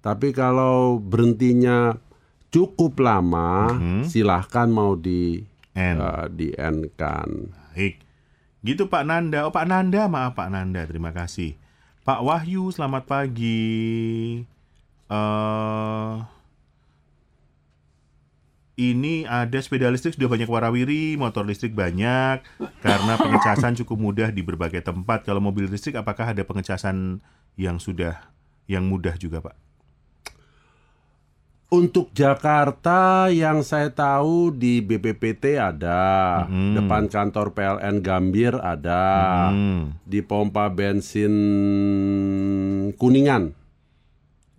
Tapi kalau berhentinya cukup lama, silahkan mau di N. eh, di N kan. Baik. Gitu Pak Nanda. Oh Pak Nanda, maaf Pak Nanda. Terima kasih. Pak Wahyu, selamat pagi. Eh ini ada sepeda listrik sudah banyak warawiri, motor listrik banyak karena pengecasan cukup mudah di berbagai tempat. Kalau mobil listrik apakah ada pengecasan yang sudah yang mudah juga, Pak? Untuk Jakarta yang saya tahu di BPPT ada, Mhm. depan kantor PLN Gambir ada, Hmm. di pompa bensin Kuningan.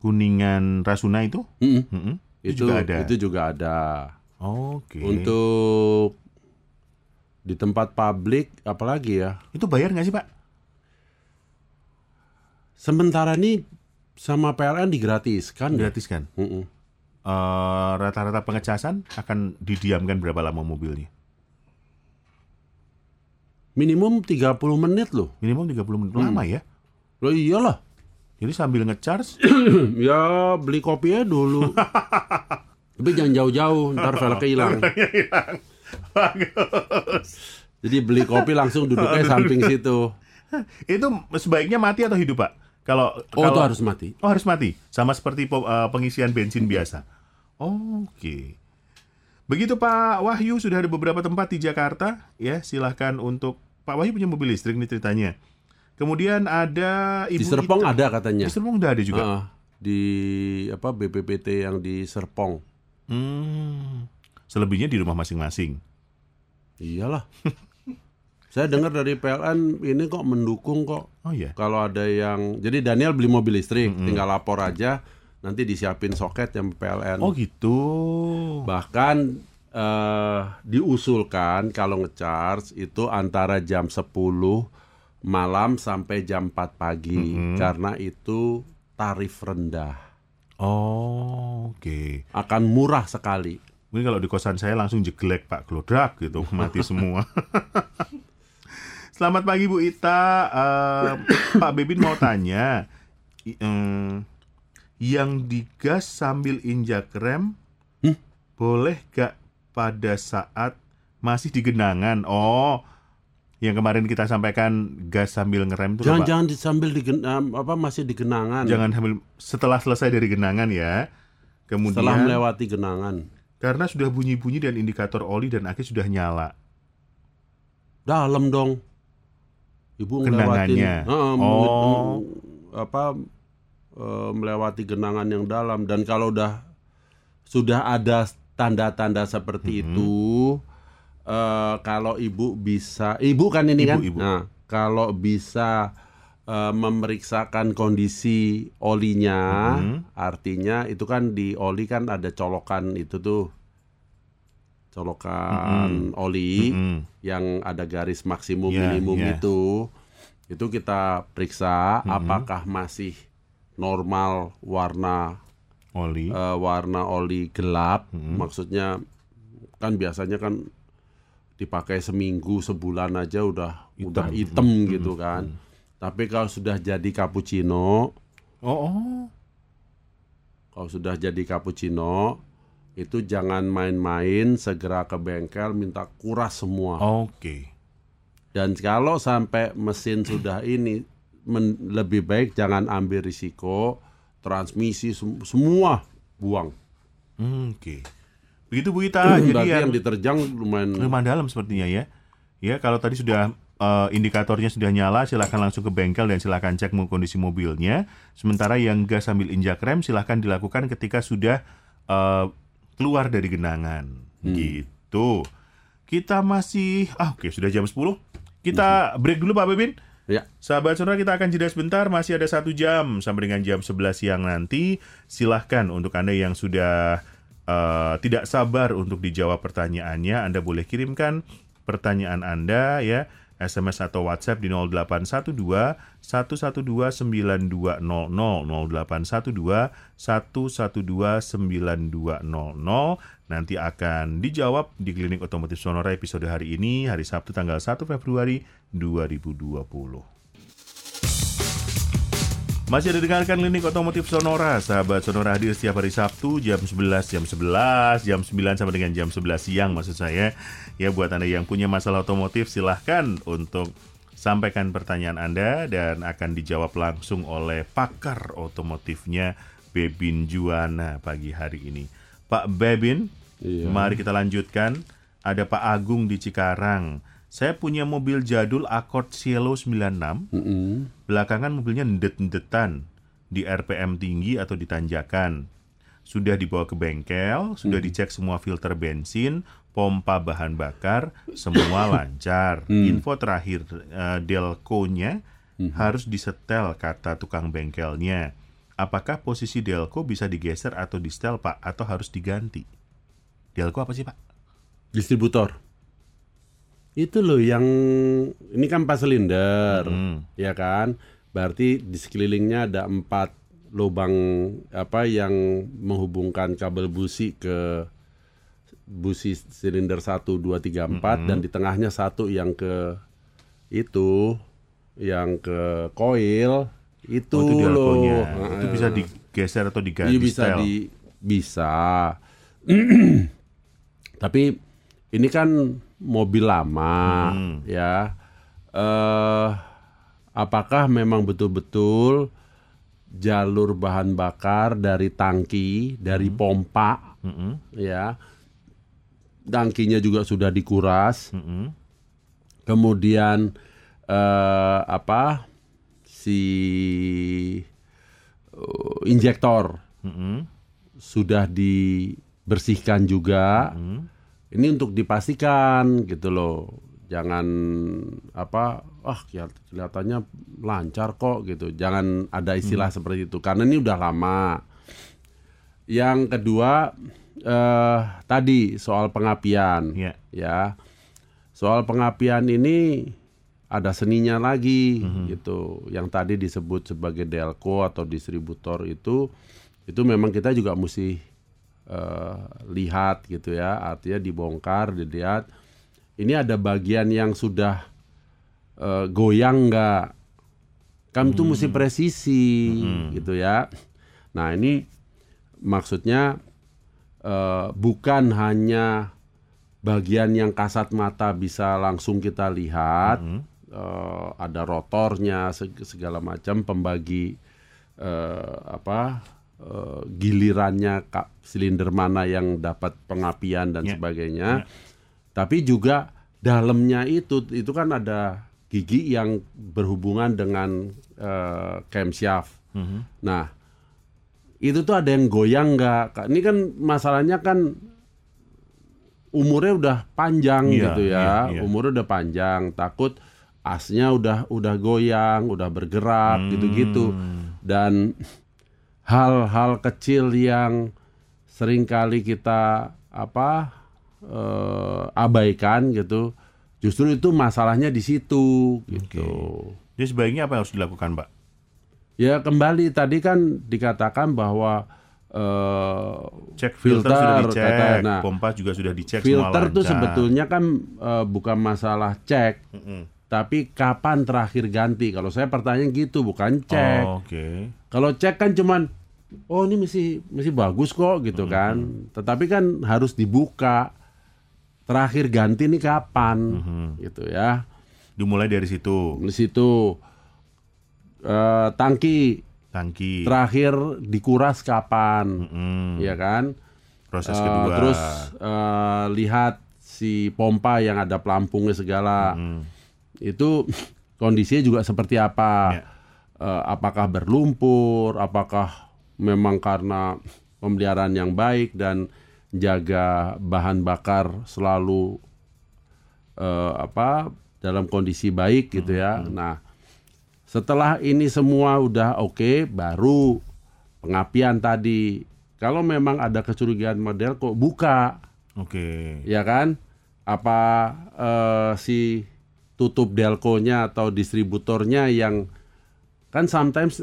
Kuningan Rasuna itu? Mm-mm. Mm-mm. Itu juga ada. Itu juga ada. Oke. Untuk di tempat publik apalagi ya? Itu bayar nggak sih, Pak? Sementara ini sama PLN digratiskan. ya? Gratis kan? Mm-mm. Eh, rata-rata pengecasan akan didiamkan berapa lama mobilnya? Minimum 30 menit loh. Minimal 30 menit lama ya. Loh iyalah. Jadi sambil ngecharge ya beli kopinya dulu. Tapi jangan jauh-jauh, ntar velgnya hilang. bagus. Jadi beli kopi langsung duduknya samping situ. Itu sebaiknya mati atau hidup, Pak? Kalau Oh itu kalau- harus mati. Oh, harus mati. Sama seperti eh, pengisian bensin biasa. Oke. Begitu Pak Wahyu sudah ada beberapa tempat di Jakarta ya, silahkan untuk Pak Wahyu punya mobil listrik nih ceritanya. Kemudian ada Ibu Di Serpong Ita- ada katanya. Di Serpong udah ada juga. Ah, di apa BPPT yang di Serpong. Hmm. Selebihnya di rumah masing-masing. Iyalah. Saya dengar dari PLN ini kok mendukung kok. Oh iya. Kalau ada yang jadi Daniel beli mobil listrik, tinggal lapor aja, nanti disiapin soket yang PLN. Oh gitu. Bahkan eh, diusulkan kalau ngecharge itu antara jam 10 malam sampai jam 4 pagi karena itu tarif rendah. Oh, oke. Akan murah sekali. Mungkin kalau di kosan saya langsung jeglek Pak Glodrak gitu, mati semua. Selamat pagi Bu Ita. Eh, Pak Bebin mau tanya, em, yang digas sambil injak rem, Hmm? boleh gak pada saat masih di genangan? Oh, yang kemarin kita sampaikan gas sambil ngerem itu Jangan Pak. jangan di- sambil di apa masih di genangan. Jangan sambil setelah selesai dari genangan ya. Kemudian setelah melewati genangan. karena sudah bunyi-bunyi dan indikator oli dan aki sudah nyala. Dalam dong. Ibu Genangannya. ngelewatin Heeh, Oh. apa eh, melewati genangan yang dalam dan kalau udah sudah ada tanda-tanda seperti Mm-hmm. itu eh, kalau ibu bisa ibu kan ini Ibu, kan ibu. nah kalau bisa eh, memeriksakan kondisi olinya Mm-hmm. artinya itu kan di oli kan ada colokan itu tuh colokan oli Mm-mm. yang ada garis maksimum Iya, minimum iya. itu itu kita periksa apakah masih normal warna Oli. eh, warna oli gelap maksudnya kan biasanya kan dipakai seminggu sebulan aja udah udah hitam gitu kan tapi kalau sudah jadi cappuccino Oh, oh. kalau sudah jadi cappuccino itu jangan main-main segera ke bengkel minta kuras semua Oke. Dan kalau sampai mesin sudah ini men- lebih baik jangan ambil risiko transmisi sem- semua buang. Hmm, Oke. Begitu Bu Ita. jadi Berarti yang yang diterjang lumayan lumayan dalam sepertinya ya. Ya, kalau tadi sudah eh, indikatornya sudah nyala, silakan langsung ke bengkel dan silakan cek kondisi mobilnya. Sementara yang gas sambil injak rem silakan dilakukan ketika sudah eh, keluar dari genangan. Gitu. Kita masih ah oke sudah jam 10. Kita break dulu Pak Bebin. ya. Sahabat sonora kita akan jeda sebentar, masih ada satu jam sampai dengan jam 11 siang nanti. Silahkan untuk Anda yang sudah eh, tidak sabar untuk dijawab pertanyaannya, Anda boleh kirimkan pertanyaan Anda ya, SMS atau WhatsApp di 0812 112 9200 0812 112 9200 nanti akan dijawab di Klinik Otomotif Sonora episode hari ini hari Sabtu tanggal 1 Februari 2020. Masih ada dengarkan Klinik Otomotif Sonora Sahabat Sonora hadir setiap hari Sabtu Jam 11, jam 11, jam 9 sampai dengan jam 11 siang maksud saya. Ya buat Anda yang punya masalah otomotif silahkan untuk sampaikan pertanyaan Anda Dan akan dijawab langsung oleh pakar otomotifnya Bebin Juana pagi hari ini. Pak Bebin, Iya. mari kita lanjutkan. Ada Pak Agung di Cikarang Saya punya mobil jadul Accord Cielo 96 Mm-mm. Belakangan mobilnya ndet-ndetan di RPM tinggi atau di tanjakan. Sudah dibawa ke bengkel, sudah dicek semua filter bensin, pompa bahan bakar, semua lancar. Info terakhir eh, Delco-nya harus disetel kata tukang bengkelnya. Apakah posisi Delco bisa digeser atau di setel Pak atau harus diganti? Delco apa sih Pak? Distributor. Itu loh yang ini kan empat silinder, ya kan? Berarti di sekelilingnya ada empat lubang apa yang menghubungkan kabel busi ke busi silinder 1, 2, 3, 4 dan di tengahnya satu yang ke itu yang ke koil itu, Oh, itu loh. Itu bisa digeser atau diganti Iya bisa di bisa. Tapi ini kan mobil lama ya. Eh apakah memang betul-betul jalur bahan bakar dari tangki, dari pompa ya. Tangkinya juga sudah dikuras. Kemudian eh apa si eh, injektor sudah dibersihkan juga. Ini untuk dipastikan gitu loh. jangan apa ah kelihat- kelihatannya lancar kok gitu. Jangan ada istilah seperti itu karena ini udah lama. Yang kedua eh tadi soal pengapian Ya. ya. Soal pengapian ini ada seninya lagi gitu. Yang tadi disebut sebagai delco atau distributor itu itu memang kita juga mesti eh, lihat gitu ya artinya dibongkar dilihat. Ini ada bagian yang sudah eh, goyang nggak? Kan itu mesti presisi gitu ya. Nah ini maksudnya eh, bukan hanya bagian yang kasat mata bisa langsung kita lihat eh, ada rotornya seg- segala macam pembagi eh, apa eh, gilirannya ka- silinder mana yang dapat pengapian dan Ya. sebagainya tapi juga dalamnya itu itu kan ada gigi yang berhubungan dengan eh, camshaft nah itu tuh ada yang goyang nggak Kak? ini kan masalahnya kan umurnya udah panjang Iya, gitu ya iya, iya. umurnya udah panjang takut asnya udah udah goyang udah bergerak Hmm. gitu-gitu dan hal-hal kecil yang sering kali kita apa eh, abaikan gitu justru itu masalahnya di situ gitu Jadi sebaiknya apa yang harus dilakukan, Pak? ya kembali tadi kan dikatakan bahwa eh, Cek filter, sudah dicek, kata- nah, pompa juga sudah dicek filter lancar. sebetulnya kan eh, bukan masalah cek tapi kapan terakhir ganti kalau saya pertanyaan gitu bukan cek Oh, Oke. Kalau cek kan cuman oh ini masih masih bagus kok gitu kan. Tetapi kan harus dibuka. Terakhir ganti ini kapan gitu ya. Dimulai dari situ. di situ. Eh, tangki. Tangki. terakhir dikuras kapan Mm, ya kan. Proses Eh, kedua. terus eh, lihat si pompa yang ada pelampungnya segala. Itu kondisinya juga seperti apa. Ya. Eh, apakah berlumpur apakah memang karena pemeliharaan yang baik dan jaga bahan bakar selalu eh, apa dalam kondisi baik gitu ya. Nah setelah ini semua udah oke baru pengapian tadi. Kalau memang ada kecurigaan model kok buka? Oke. ya kan? Apa eh, si tutup delconya atau distributornya yang kan sometimes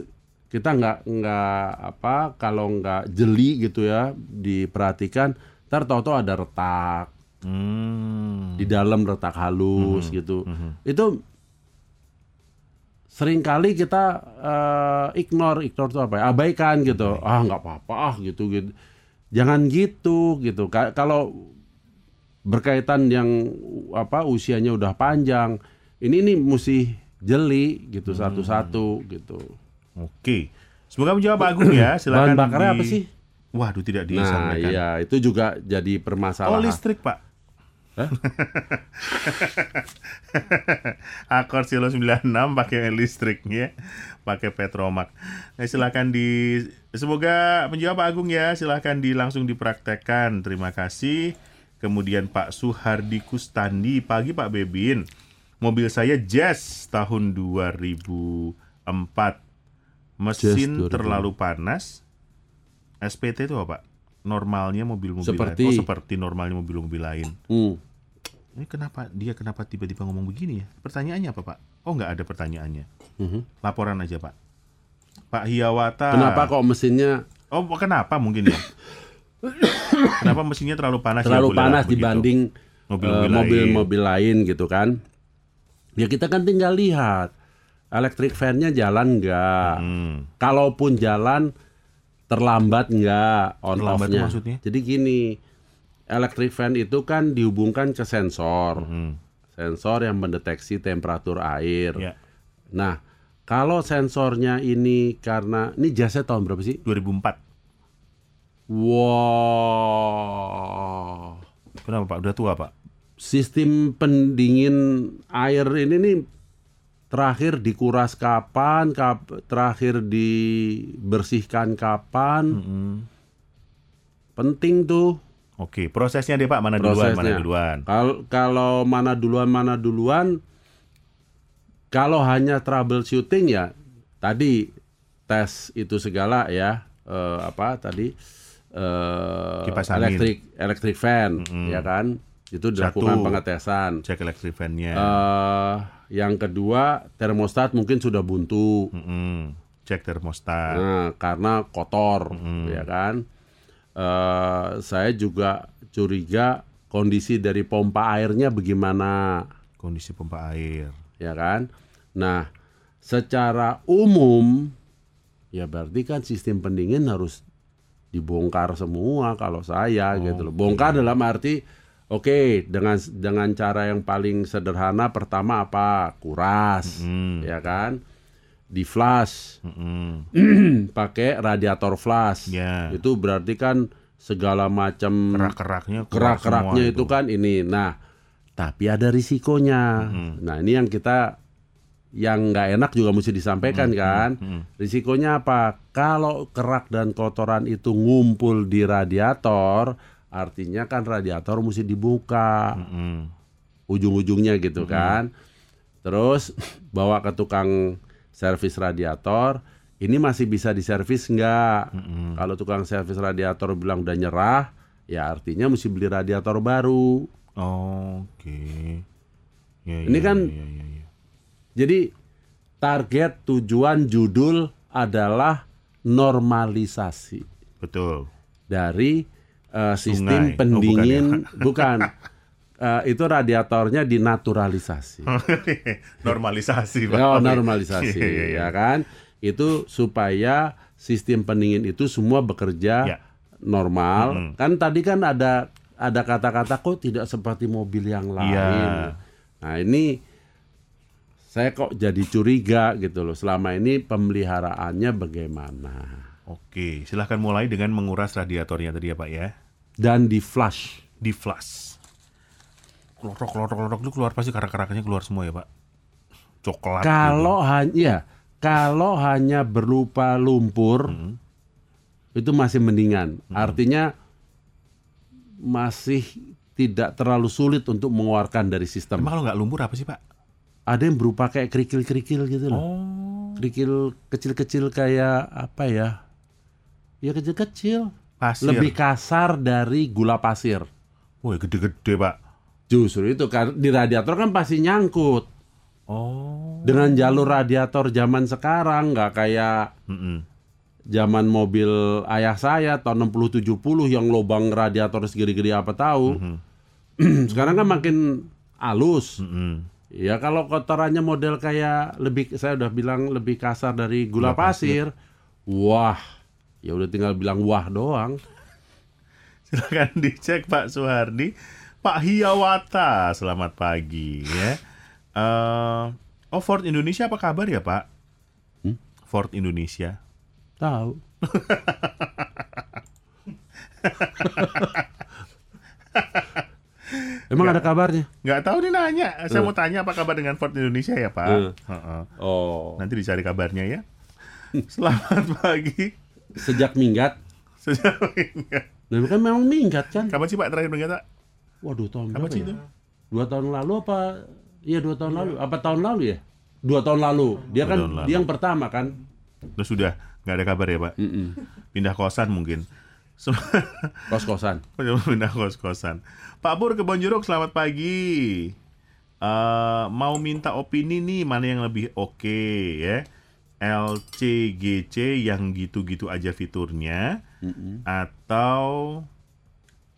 kita nggak nggak apa kalau nggak jeli gitu ya diperhatikan ntar tahu-tahu ada retak. Hmm. di dalam retak halus gitu. Itu sering kali kita eh, ignore ignore itu apa ya abaikan gitu. Ah nggak apa-apa ah gitu gitu. Jangan gitu gitu. Ka- kalau berkaitan yang apa usianya udah panjang ini nih mesti jeli gitu satu-satu gitu Oke. Semoga menjawab Pak Agung ya. Silakan. bahan bakarnya di- apa sih Waduh, tidak nah disampaikan. iya itu juga jadi Oh, permasalahan listrik, Pak. Akor Silo 96 pakai listriknya, pakai Petromak. Nah, silakan di semoga menjawab Pak Agung ya. Silakan di langsung dipraktekkan. Terima kasih. Kemudian Pak Suhardi Kustandi, pagi Pak Bebin. Mobil saya Jazz tahun 2004. Mesin Jazz 2004. terlalu panas. SPT itu apa, Pak? Normalnya mobil-mobil Seperti- lain. Oh, seperti normalnya mobil-mobil lain. Hmm. Ini kenapa dia kenapa tiba-tiba ngomong begini ya? Pertanyaannya apa Pak? Oh nggak ada pertanyaannya. Laporan aja Pak. Pak Hiawata. Kenapa kok mesinnya Oh kenapa mungkin ya? kenapa mesinnya terlalu panas? ya, terlalu bolehlah panas dibanding Mobil-mobil eh, lain. mobil-mobil lain gitu kan. Ya kita kan tinggal lihat electric fan-nya jalan nggak. Hmm. Kalaupun jalan terlambat nggak on off-nya. maksudnya? Jadi gini, electric fan itu kan dihubungkan ke sensor. Hmm. Sensor yang mendeteksi temperatur air. Ya. Nah, kalau sensornya ini karena ini jasnya tahun berapa sih? 2004. Wow. Kenapa Pak? Udah tua Pak? Sistem pendingin air ini nih terakhir dikuras kapan, kap- terakhir dibersihkan kapan, Hmm. penting tuh. Oke, prosesnya deh Pak, mana duluan, mana prosesnya. duluan? Kalau kalau mana duluan mana duluan kalau hanya troubleshooting ya tadi tes itu segala ya eh, apa tadi eh Kipas angin. elektrik elektrik fan ya kan itu dilakukan Satu. pengetesan. Cek elektrik fan-nya. eh yang kedua termostat mungkin sudah buntu. Mm-mm. Cek termostat. Nah, karena kotor, ya kan. Eh, saya juga curiga kondisi dari pompa airnya bagaimana, Kondisi pompa air. ya kan. Nah, secara umum, ya berarti kan sistem pendingin harus dibongkar semua kalau saya gitu loh. Bongkar dalam arti, oke dengan dengan cara yang paling sederhana pertama apa? Kuras, ya kan. Di flash, Mm-mm. pakai radiator flash. Ya. Itu berarti kan segala macam Kerak-keraknya kerak-keraknya itu kan ini. Nah, tapi ada risikonya. Nah, ini yang kita yang nggak enak juga mesti disampaikan kan. Risikonya apa? Kalau kerak dan kotoran itu ngumpul di radiator, artinya kan radiator mesti dibuka Mm-mm. ujung-ujungnya gitu kan. Terus bawa ke tukang servis radiator, ini masih bisa diservis nggak? Kalau tukang servis radiator bilang udah nyerah, ya artinya mesti beli radiator baru. Oke. Ya, Ini ya, kan- ya, ya, ya. Jadi target tujuan judul adalah normalisasi Betul. dari eh, sistem Sungai. Oh, pendingin, bukan bukan. Eh, itu radiatornya dinaturalisasi. Normalisasi, Pak. Oh, normalisasi Iya, iya, iya. ya kan? Itu supaya sistem pendingin itu semua bekerja Ya. normal. Kan tadi kan ada ada kata-kata kok tidak seperti mobil yang lain. Iya. Nah, ini saya kok jadi curiga gitu loh. Selama ini pemeliharaannya bagaimana? Oke, silahkan mulai dengan menguras radiatornya tadi ya Pak ya. Dan di flush. Di klotok itu keluar pasti karak-karaknya keluar semua ya Pak. Coklat. Kalau hanya ya, kalau hanya berupa lumpur itu masih mendingan. Artinya masih tidak terlalu sulit untuk mengeluarkan dari gitu. sistem. Emang kalau nggak lumpur apa sih Pak? Ada yang berupa kayak kerikil-kerikil gitu loh. Oh, Kerikil kecil-kecil kayak apa ya? Ya kecil-kecil. Pasir. Lebih kasar dari gula pasir. Woi, gede-gede Pak. Justru itu kan di radiator kan pasti nyangkut. Oh. Dengan jalur radiator zaman sekarang nggak kayak Mm-mm. zaman mobil ayah saya tahun 60 70 yang lubang radiator segede-gede apa tahu. Sekarang kan makin halus. Mm-mm. Ya kalau kotorannya model kayak lebih saya udah bilang lebih kasar dari gula, Gula pasir. Wah. Ya udah tinggal bilang wah doang. Silahkan dicek Pak Suhardi. Pak Hiawata, selamat pagi ya. Eh, oh Ford Indonesia apa kabar ya Pak? Hmm? Ford Indonesia. Tahu. Emang ada kabarnya? Nggak tahu nih nanya. Saya mau tanya apa kabar dengan Ford Indonesia ya Pak? Eh. Heeh. Oh. Nanti dicari kabarnya ya. Selamat pagi. Sejak minggat. Sejauh ini. Nah, kan memang minggat kan? Kapan sih Pak terakhir minggat Pak? Waduh, tahun Kapan sih ya? itu? Dua tahun lalu apa? Iya dua tahun lalu. Apa tahun lalu ya? Dua tahun lalu. Dia Dua kan lalu. dia yang pertama kan. Terus sudah nggak ada kabar ya Pak? Mm-mm. Pindah kosan mungkin. Kos-kosan. pindah kos-kosan. Pak Pur ke Bonjuruk, selamat pagi. Eh, mau minta opini nih mana yang lebih oke ya? LCGC yang gitu-gitu aja fiturnya atau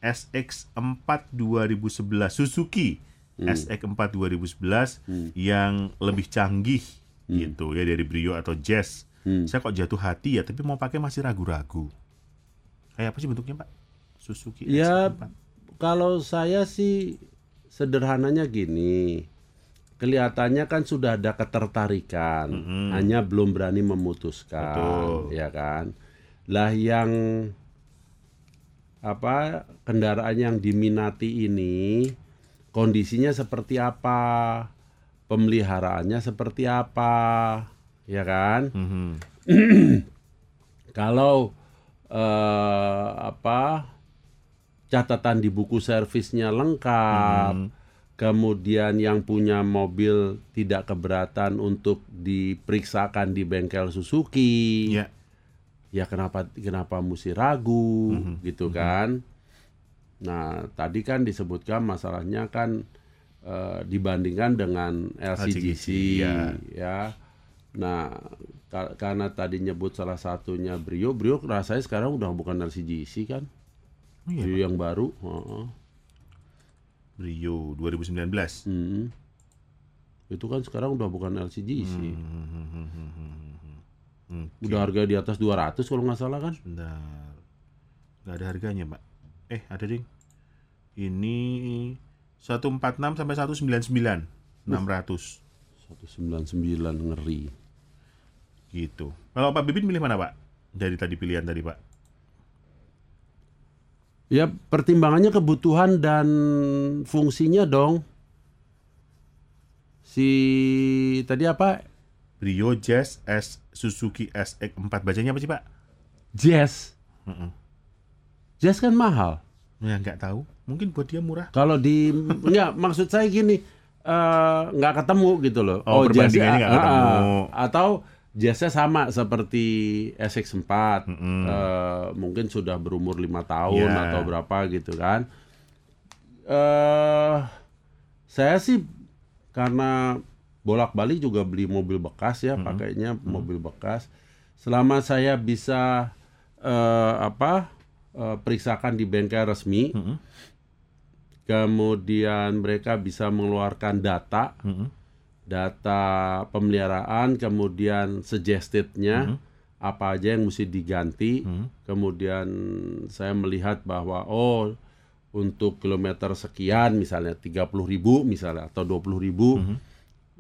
SX4 2011 Suzuki SX4 2011 yang lebih canggih gitu ya dari Brio atau Jazz. Saya kok jatuh hati ya, tapi mau pakai masih ragu-ragu. Kayak apa sih bentuknya, Pak? Suzuki Ya SX4. kalau saya sih sederhananya gini. Kelihatannya kan sudah ada ketertarikan, hanya belum berani memutuskan, Betul. ya kan? Lah yang apa kendaraan yang diminati ini kondisinya seperti apa? Pemeliharaannya seperti apa? Ya kan? Mhm. Kalau eh, apa catatan di buku servisnya lengkap. Hmm. Kemudian yang punya mobil tidak keberatan untuk diperiksakan di bengkel Suzuki. Ya. Ya kenapa kenapa mesti ragu Hmm. gitu kan? Nah, tadi kan disebutkan masalahnya kan eh, dibandingkan dengan LCGC, LCGC, ya. ya. Nah, ka- karena tadi nyebut salah satunya Brio, Brio rasanya sekarang udah bukan LCGC kan? Oh iya, Brio yang baru. heeh. Rio 2019. Hmm. Itu kan sekarang udah bukan LCGC. Hmm, Udah harga di atas 200 kalau nggak salah kan? Bentar. Nggak ada harganya, Pak. Eh, ada ding. Ini 146 sampai 199. 600 199 ngeri. gitu. Kalau Pak Bibit milih mana, Pak? Dari tadi pilihan tadi, Pak. Ya pertimbangannya kebutuhan dan fungsinya dong. Si tadi apa? Brio Jazz S Suzuki SX4 bacanya apa sih, Pak? Jazz. Mm-mm. Jazz kan mahal. Ya nggak tahu. Mungkin buat dia murah. Kalau di enggak maksud saya gini, eh, nggak ketemu gitu loh. Oh, Jazz- perbandingannya nggak ah, ketemu. ah. Atau jazznya sama seperti SX4, Mm-mm. Eh, mungkin sudah berumur lima tahun Iya. atau berapa gitu kan. eh saya sih karena bolak-balik juga beli mobil bekas ya, pakainya mobil bekas. Selama saya bisa eh, apa eh, periksakan di bengkel resmi, Mm-mm. kemudian mereka bisa mengeluarkan data, Mm-mm. Data pemeliharaan, kemudian suggestednya apa aja yang mesti diganti, Hmm. kemudian saya melihat bahwa oh untuk kilometer sekian misalnya 30.000 ribu misalnya atau 20.000 ribu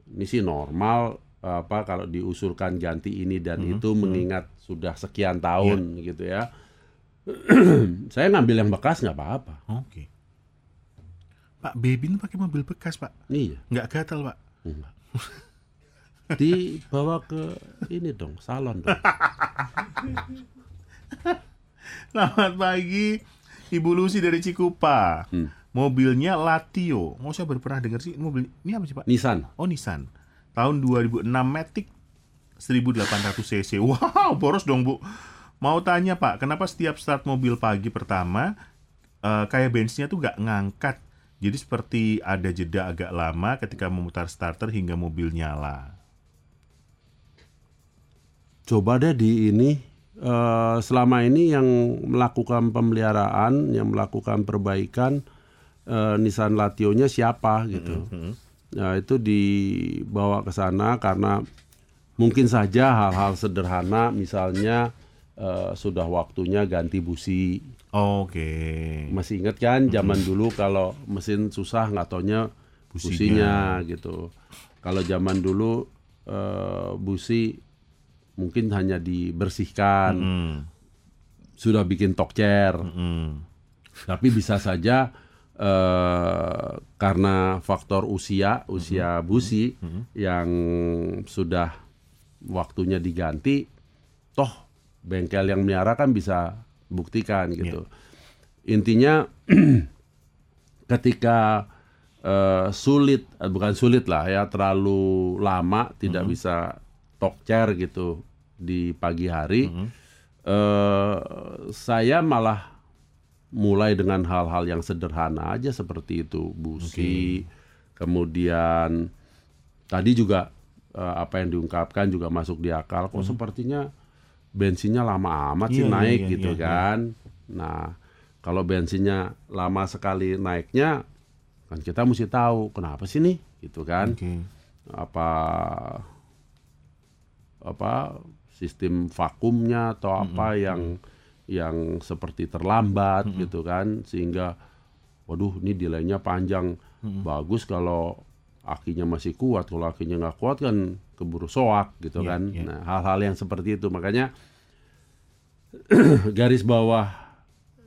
ini sih normal apa kalau diusulkan ganti ini dan itu mengingat sudah sekian tahun gitu ya. Saya ngambil yang bekas nggak apa-apa. Oke. Pak Bebin pakai mobil bekas, Pak. iya. Nggak gatal, Pak. enggak dibawa ke ini dong salon dong Selamat pagi, Ibu Lucy dari Cikupa. Hmm. Mobilnya Latio. Mau saya baru pernah dengar sih mobil ini apa sih Pak? Nissan Oh Nissan. Tahun 2006 Matic 1800 cc. Wow, boros dong Bu. Mau tanya Pak, kenapa setiap start mobil pagi pertama eh, kayak bensinnya tuh nggak ngangkat? Jadi seperti ada jeda agak lama ketika memutar starter hingga mobil nyala. coba deh di ini eh, selama ini yang melakukan pemeliharaan, yang melakukan perbaikan eh, Nissan Latio-nya siapa gitu. Nah itu dibawa ke sana karena mungkin saja hal-hal sederhana, misalnya eh, sudah waktunya ganti busi. Oke. Masih ingat kan zaman dulu kalau mesin susah nggak taunya businya gitu. Kalau zaman dulu eh, busi mungkin hanya dibersihkan, Hmm. sudah bikin tokcer. Hmm. Tapi bisa saja eh, karena faktor usia, usia busi yang sudah waktunya diganti, toh bengkel yang melihara kan bisa buktikan gitu. Intinya ketika eh, sulit, eh, bukan sulit lah ya, terlalu lama tidak bisa tokcer gitu di pagi hari, eh, saya malah mulai dengan hal-hal yang sederhana aja seperti itu busi kemudian tadi juga eh, apa yang diungkapkan juga masuk di akal kok sepertinya bensinnya lama amat sih Iya, iya, naik iya, gitu iya, kan. Nah kalau bensinnya lama sekali naiknya kan kita mesti tahu kenapa sih nih? Gitu kan. Oke. apa apa sistem vakumnya atau apa yang yang seperti terlambat gitu kan. Sehingga waduh ini delaynya panjang. Bagus kalau akinya masih kuat kalau akinya nggak kuat kan keburu soak gitu Iya, kan. iya. nah hal-hal yang seperti itu. Makanya garis bawah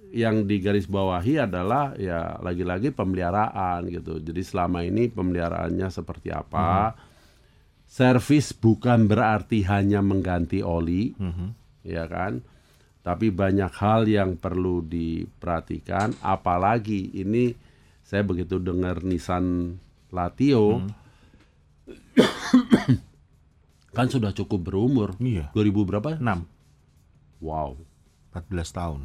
yang digaris bawahi adalah ya lagi-lagi pemeliharaan gitu. Jadi selama ini pemeliharaannya seperti apa? Servis bukan berarti hanya mengganti oli Mhm. ya kan? Tapi banyak hal yang perlu diperhatikan, apalagi ini saya begitu dengar Nissan Latio kan sudah cukup berumur. Iya. 2000 berapa? 6, Wow, 14 tahun.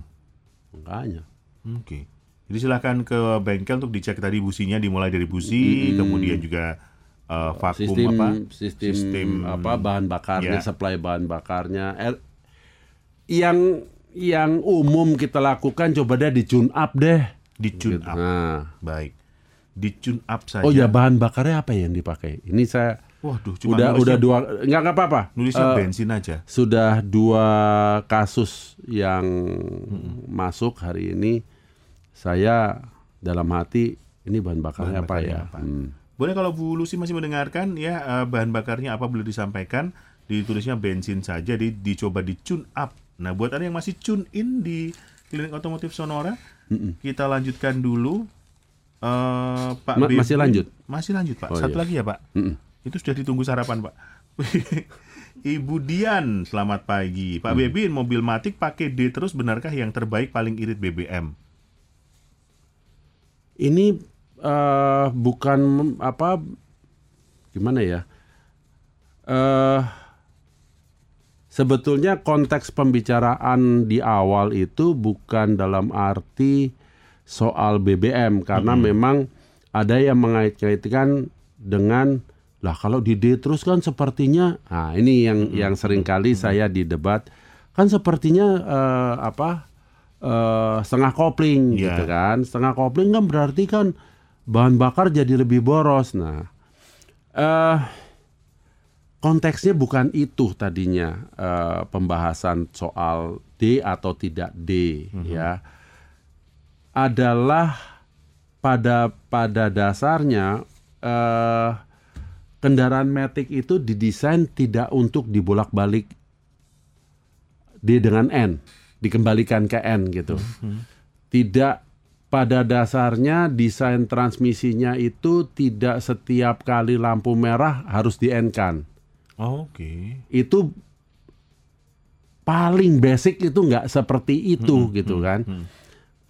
makanya. Oke. Jadi silahkan ke bengkel untuk dicek tadi businya dimulai dari busi, kemudian juga eh, vakum sistem apa? sistem, apa bahan bakarnya, Ya. supply bahan bakarnya. Er- yang yang umum kita lakukan coba deh di tune up deh. Di tune up. Nah. Baik. Di tune up saja. Oh ya bahan bakarnya apa yang dipakai? Ini saya Waduh, cuma udah nulisnya, udah dua nggak nggak apa-apa. nulisnya Eh, bensin aja. sudah dua kasus yang masuk hari ini. Saya dalam hati ini bahan bakarnya Bahan apa ya? apa? Hmm. Boleh kalau Bu Lucy masih mendengarkan ya eh, bahan bakarnya apa boleh disampaikan ditulisnya bensin saja di, dicoba di tune up. Nah buat anda yang masih tune in di klinik otomotif Sonora kita lanjutkan dulu eh Pak Ma- masih lanjut? Masih lanjut Pak. Oh, Satu iya. lagi ya Pak. Mm-mm. Itu sudah ditunggu sarapan Pak. Ibu Dian, selamat pagi. Pak Bebin, mobil Matic pakai D terus benarkah yang terbaik paling irit BBM? ini eh, bukan apa gimana ya eh sebetulnya konteks pembicaraan di awal itu bukan dalam arti soal BBM karena memang ada yang mengait-ngaitkan dengan lah kalau di D terus kan sepertinya nah ini yang yang sering kali saya di debat kan sepertinya eh, apa eh, setengah kopling Iya. gitu kan. Setengah kopling kan berarti kan bahan bakar jadi lebih boros. Nah eh konteksnya bukan itu tadinya eh, pembahasan soal D atau tidak D ya adalah pada pada dasarnya eh, kendaraan Matic itu didesain tidak untuk dibolak-balik D dengan N, dikembalikan ke N gitu. Tidak pada dasarnya desain transmisinya itu tidak setiap kali lampu merah harus di N kan. Oh, Oke. Itu paling basic itu nggak seperti itu gitu kan.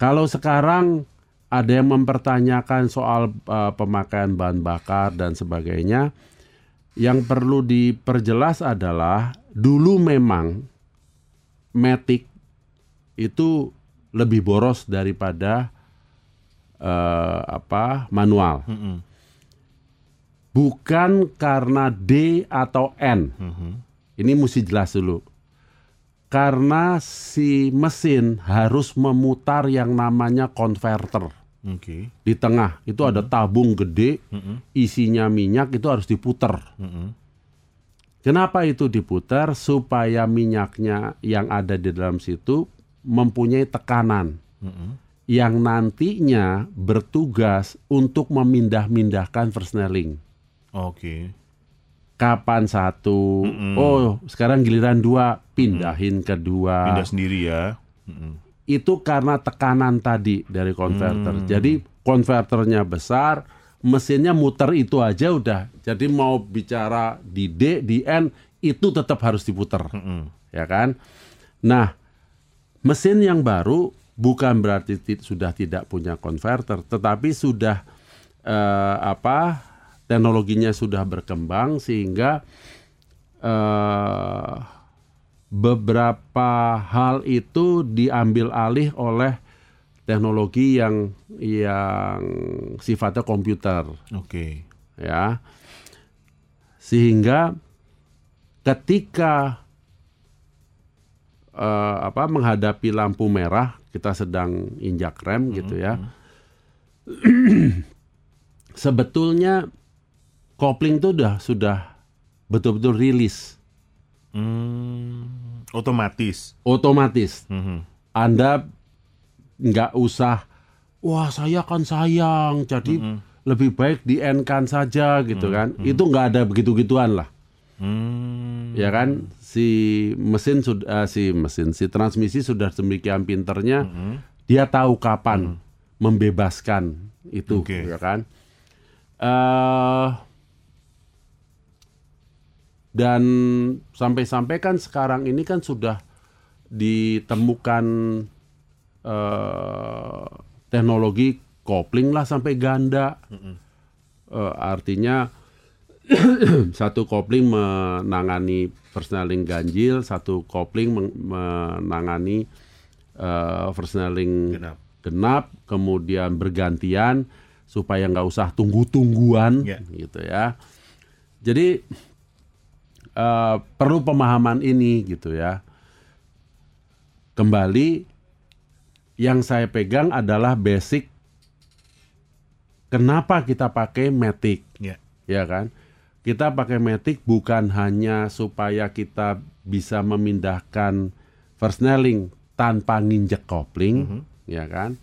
Kalau sekarang ada yang mempertanyakan soal uh, pemakaian bahan bakar dan sebagainya, yang perlu diperjelas adalah dulu memang Matic itu lebih boros daripada eh, apa manual. Mm-mm. Bukan karena D atau N. Mhm. Ini mesti jelas dulu. Karena si mesin harus memutar yang namanya konverter Oke. di tengah. Itu ada tabung gede, Mm-mm. isinya minyak itu harus diputar. Mm-mm. Kenapa itu diputar? Supaya minyaknya yang ada di dalam situ mempunyai tekanan Mm-mm. yang nantinya bertugas untuk memindah-mindahkan persneling. Oke. Kapan satu, oh sekarang giliran dua, pindahin kedua. Pindah sendiri ya. Mm-mm. Itu karena tekanan tadi dari konverter. Jadi konverternya besar, mesinnya muter itu aja udah. Jadi mau bicara di D, di N, itu tetap harus diputer. Mm-mm. ya kan? Nah, mesin yang baru bukan berarti ti- sudah tidak punya konverter, tetapi sudah eh, apa teknologinya sudah berkembang sehingga eh, beberapa hal itu diambil alih oleh teknologi yang yang sifatnya komputer. Oke. ya. Sehingga ketika eh, apa menghadapi lampu merah kita sedang injak rem gitu ya. Sebetulnya kopling itu sudah sudah betul-betul rilis. Hmm, otomatis. otomatis. Mhm. anda nggak usah wah saya kan sayang jadi lebih baik di kan saja gitu kan. itu nggak ada begitu-gituan lah. Hmm. ya kan? Si mesin sudah si mesin si transmisi sudah demikian pinternya dia tahu kapan membebaskan itu Oke. ya kan? Eh dan sampai-sampai kan sekarang ini kan sudah ditemukan eh, teknologi kopling lah sampai ganda. Eh, artinya satu kopling menangani persneling ganjil, satu kopling men- menangani eh, persneling Genap. genap, kemudian bergantian supaya nggak usah tunggu-tungguan Ya. gitu ya. Jadi eh, perlu pemahaman ini gitu ya. Kembali yang saya pegang adalah basic kenapa kita pakai Matic Ya. ya kan? Kita pakai Matic bukan hanya supaya kita bisa memindahkan versnelling tanpa nginjek kopling, ya kan?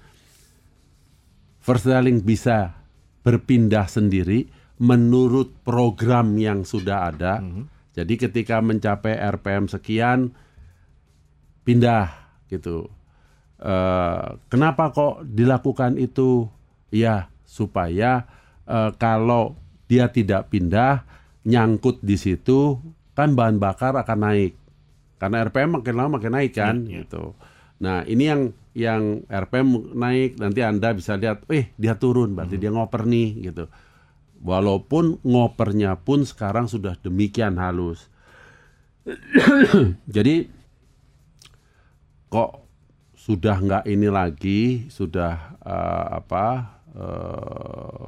Versnelling bisa berpindah sendiri menurut program yang sudah ada. Jadi ketika mencapai RPM sekian pindah gitu. Eh, kenapa kok dilakukan itu? Ya supaya eh, kalau dia tidak pindah nyangkut di situ kan bahan bakar akan naik karena RPM makin lama makin naik kan gitu. Nah ini yang yang RPM naik nanti anda bisa lihat, eh dia turun berarti dia ngoper nih gitu. Walaupun ngopernya pun sekarang sudah demikian halus. Jadi kok sudah nggak ini lagi, sudah eh, apa eh,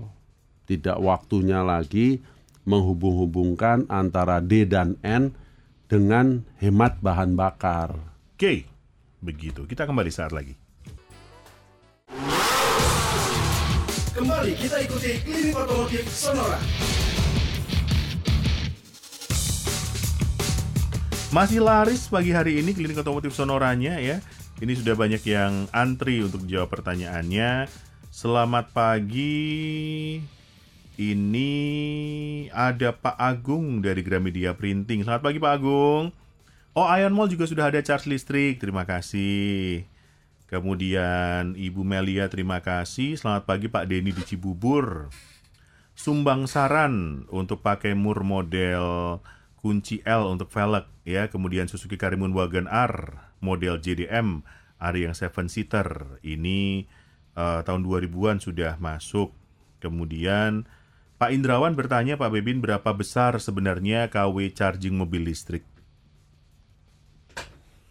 tidak waktunya lagi menghubung-hubungkan antara D dan N dengan hemat bahan bakar. Oke, begitu. Kita kembali saat lagi. Kembali kita ikuti Klinik Otomotif Sonora. Masih laris pagi hari ini klinik otomotif Sonoranya ya. Ini sudah banyak yang antri untuk jawab pertanyaannya. Selamat pagi. Ini ada Pak Agung dari Gramedia Printing. Selamat pagi Pak Agung. Oh, Ion Mall juga sudah ada charge listrik. Terima kasih. Kemudian Ibu Melia terima kasih. Selamat pagi Pak Denny di Cibubur. Sumbang saran untuk pakai mur model kunci L untuk velg ya, kemudian Suzuki Karimun Wagon R model JDM ada yang 7 seater. Ini eh, tahun 2000-an sudah masuk. Kemudian Pak Indrawan bertanya Pak Bebin berapa besar sebenarnya KW charging mobil listrik?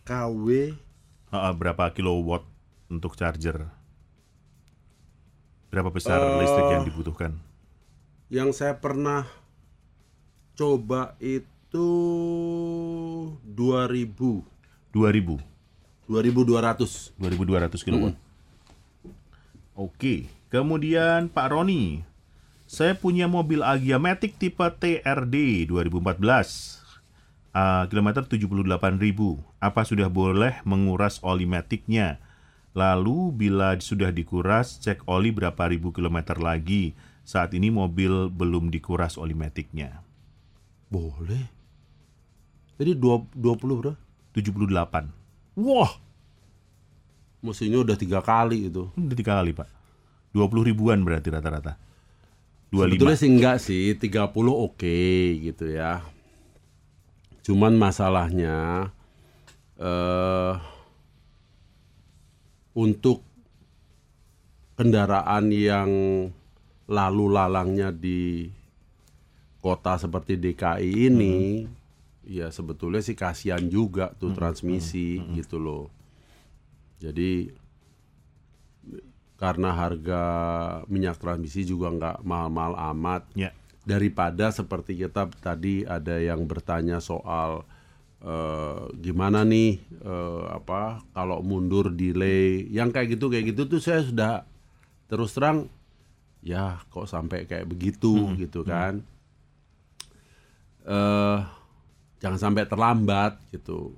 KW Ah, berapa kilowatt untuk charger? Berapa besar Eh, listrik yang dibutuhkan? yang saya pernah coba itu 2000 2000. 2200 2200 kilowatt. Oke, kemudian Pak Roni. Saya punya mobil Agia Matic tipe TRD 2014. Ah, kilometer 78.000. Apa sudah boleh menguras oli Matic-nya? Lalu bila sudah dikuras, cek oli berapa ribu kilometer lagi. Saat ini mobil belum dikuras oli Matic-nya. boleh jadi dua- 20 bro 78. wah mesinnya udah tiga kali itu Udah tiga kali, Pak. 20 ribuan berarti rata-rata. 25. Sebetulnya sih enggak sih, 30 oke gitu ya. Cuman masalahnya eh untuk kendaraan yang lalu lalangnya di kota seperti DKI ini ya sebetulnya sih kasihan juga tuh transmisi gitu loh. Jadi karena harga minyak transmisi juga nggak mahal-mahal amat Ya. daripada seperti kita tadi ada yang bertanya soal eh, gimana nih eh, apa kalau mundur delay yang kayak gitu kayak gitu tuh saya sudah terus terang ya kok sampai kayak begitu gitu kan eh jangan sampai terlambat gitu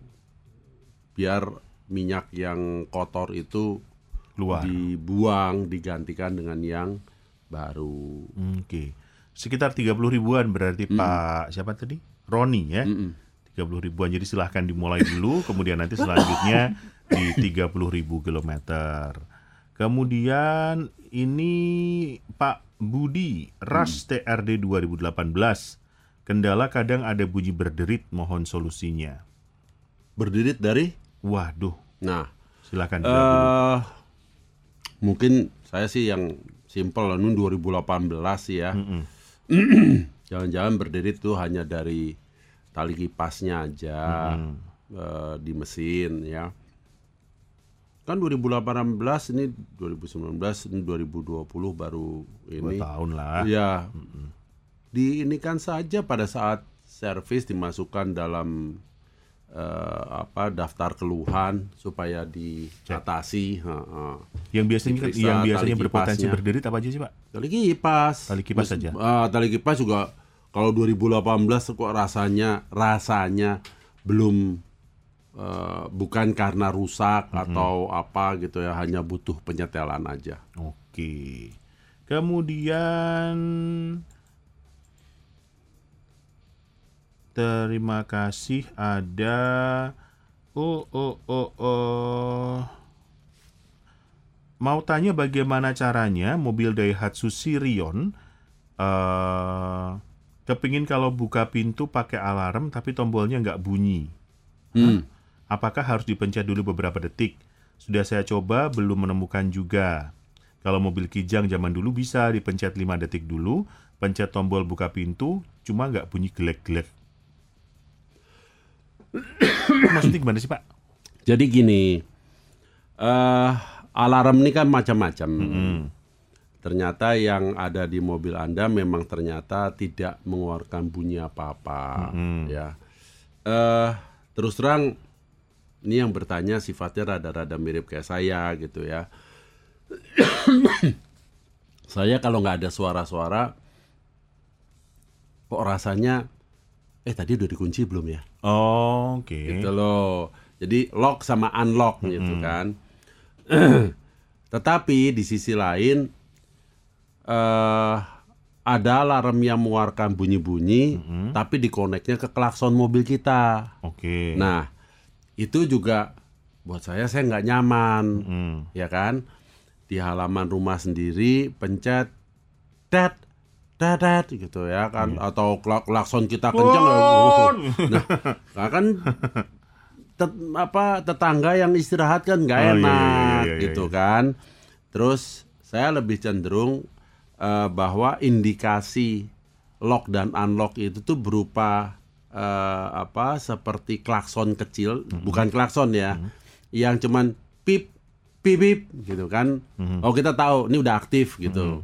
biar minyak yang kotor itu Keluar. dibuang digantikan dengan yang baru Oke. Sekitar 30 ribuan berarti Pak siapa tadi? Roni ya. 30 ribuan. Jadi silahkan dimulai dulu kemudian nanti selanjutnya di 30 ribu kilometer. Kemudian ini Pak Budi Ras TRD 2018. Kendala kadang ada bunyi berderit mohon solusinya. berdirit dari Waduh, Nah, silakan. eh mungkin saya sih yang simple, ini 2018 sih ya. Jangan-jangan berdiri itu hanya dari tali kipasnya aja eh, di mesin ya. Kan 2018 ini 2019 ini 2020 baru Dua ini. tahun lah. Ya. Di ini kan saja pada saat servis dimasukkan dalam eh, apa daftar keluhan supaya diatasi. Ha, ha. Yang biasanya Diperiksa yang biasanya berpotensi kipasnya. berderit apa aja sih, Pak? Tali kipas. Tali kipas saja. ah, tali kipas juga kalau 2018 kok rasanya rasanya belum eh, bukan karena rusak atau apa gitu ya, hanya butuh penyetelan aja. Oke. Kemudian terima kasih ada oh oh oh oh mau tanya bagaimana caranya mobil Daihatsu Sirion eh kepingin kalau buka pintu pakai alarm tapi tombolnya nggak bunyi. Hmm. Apakah harus dipencet dulu beberapa detik? Sudah saya coba, belum menemukan juga. Kalau mobil kijang zaman dulu bisa dipencet 5 detik dulu, pencet tombol buka pintu, cuma nggak bunyi gelek-gelek. Maksudnya gimana sih Pak? Jadi gini, eh alarm ini kan macam-macam. Ternyata yang ada di mobil Anda memang ternyata tidak mengeluarkan bunyi apa-apa, ya. Eh terus terang ini yang bertanya sifatnya rada-rada mirip kayak saya gitu ya. saya kalau nggak ada suara-suara, kok rasanya, eh tadi udah dikunci belum ya? Oh, Oke. gitu loh. Jadi lock sama unlock gitu kan. Tetapi di sisi lain eh ada alarm yang mengeluarkan bunyi-bunyi tapi dikoneknya ke klakson mobil kita. Oke. Nah, itu juga buat saya saya nggak nyaman, Hmm. ya kan? Di halaman rumah sendiri pencet dat dadat gitu ya kan atau klak- klakson kita kencang ya, uh, nah nah kan tet- apa tetangga yang istirahat kan nggak Oh, iya, enak iya, iya, iya, gitu iya. kan terus saya lebih cenderung eh, bahwa indikasi lock dan unlock itu tuh berupa eh, apa seperti klakson kecil. Hmm. bukan klakson ya. Yang cuman pip pip pip gitu kan. Hmm. oh kita tahu ini udah aktif gitu.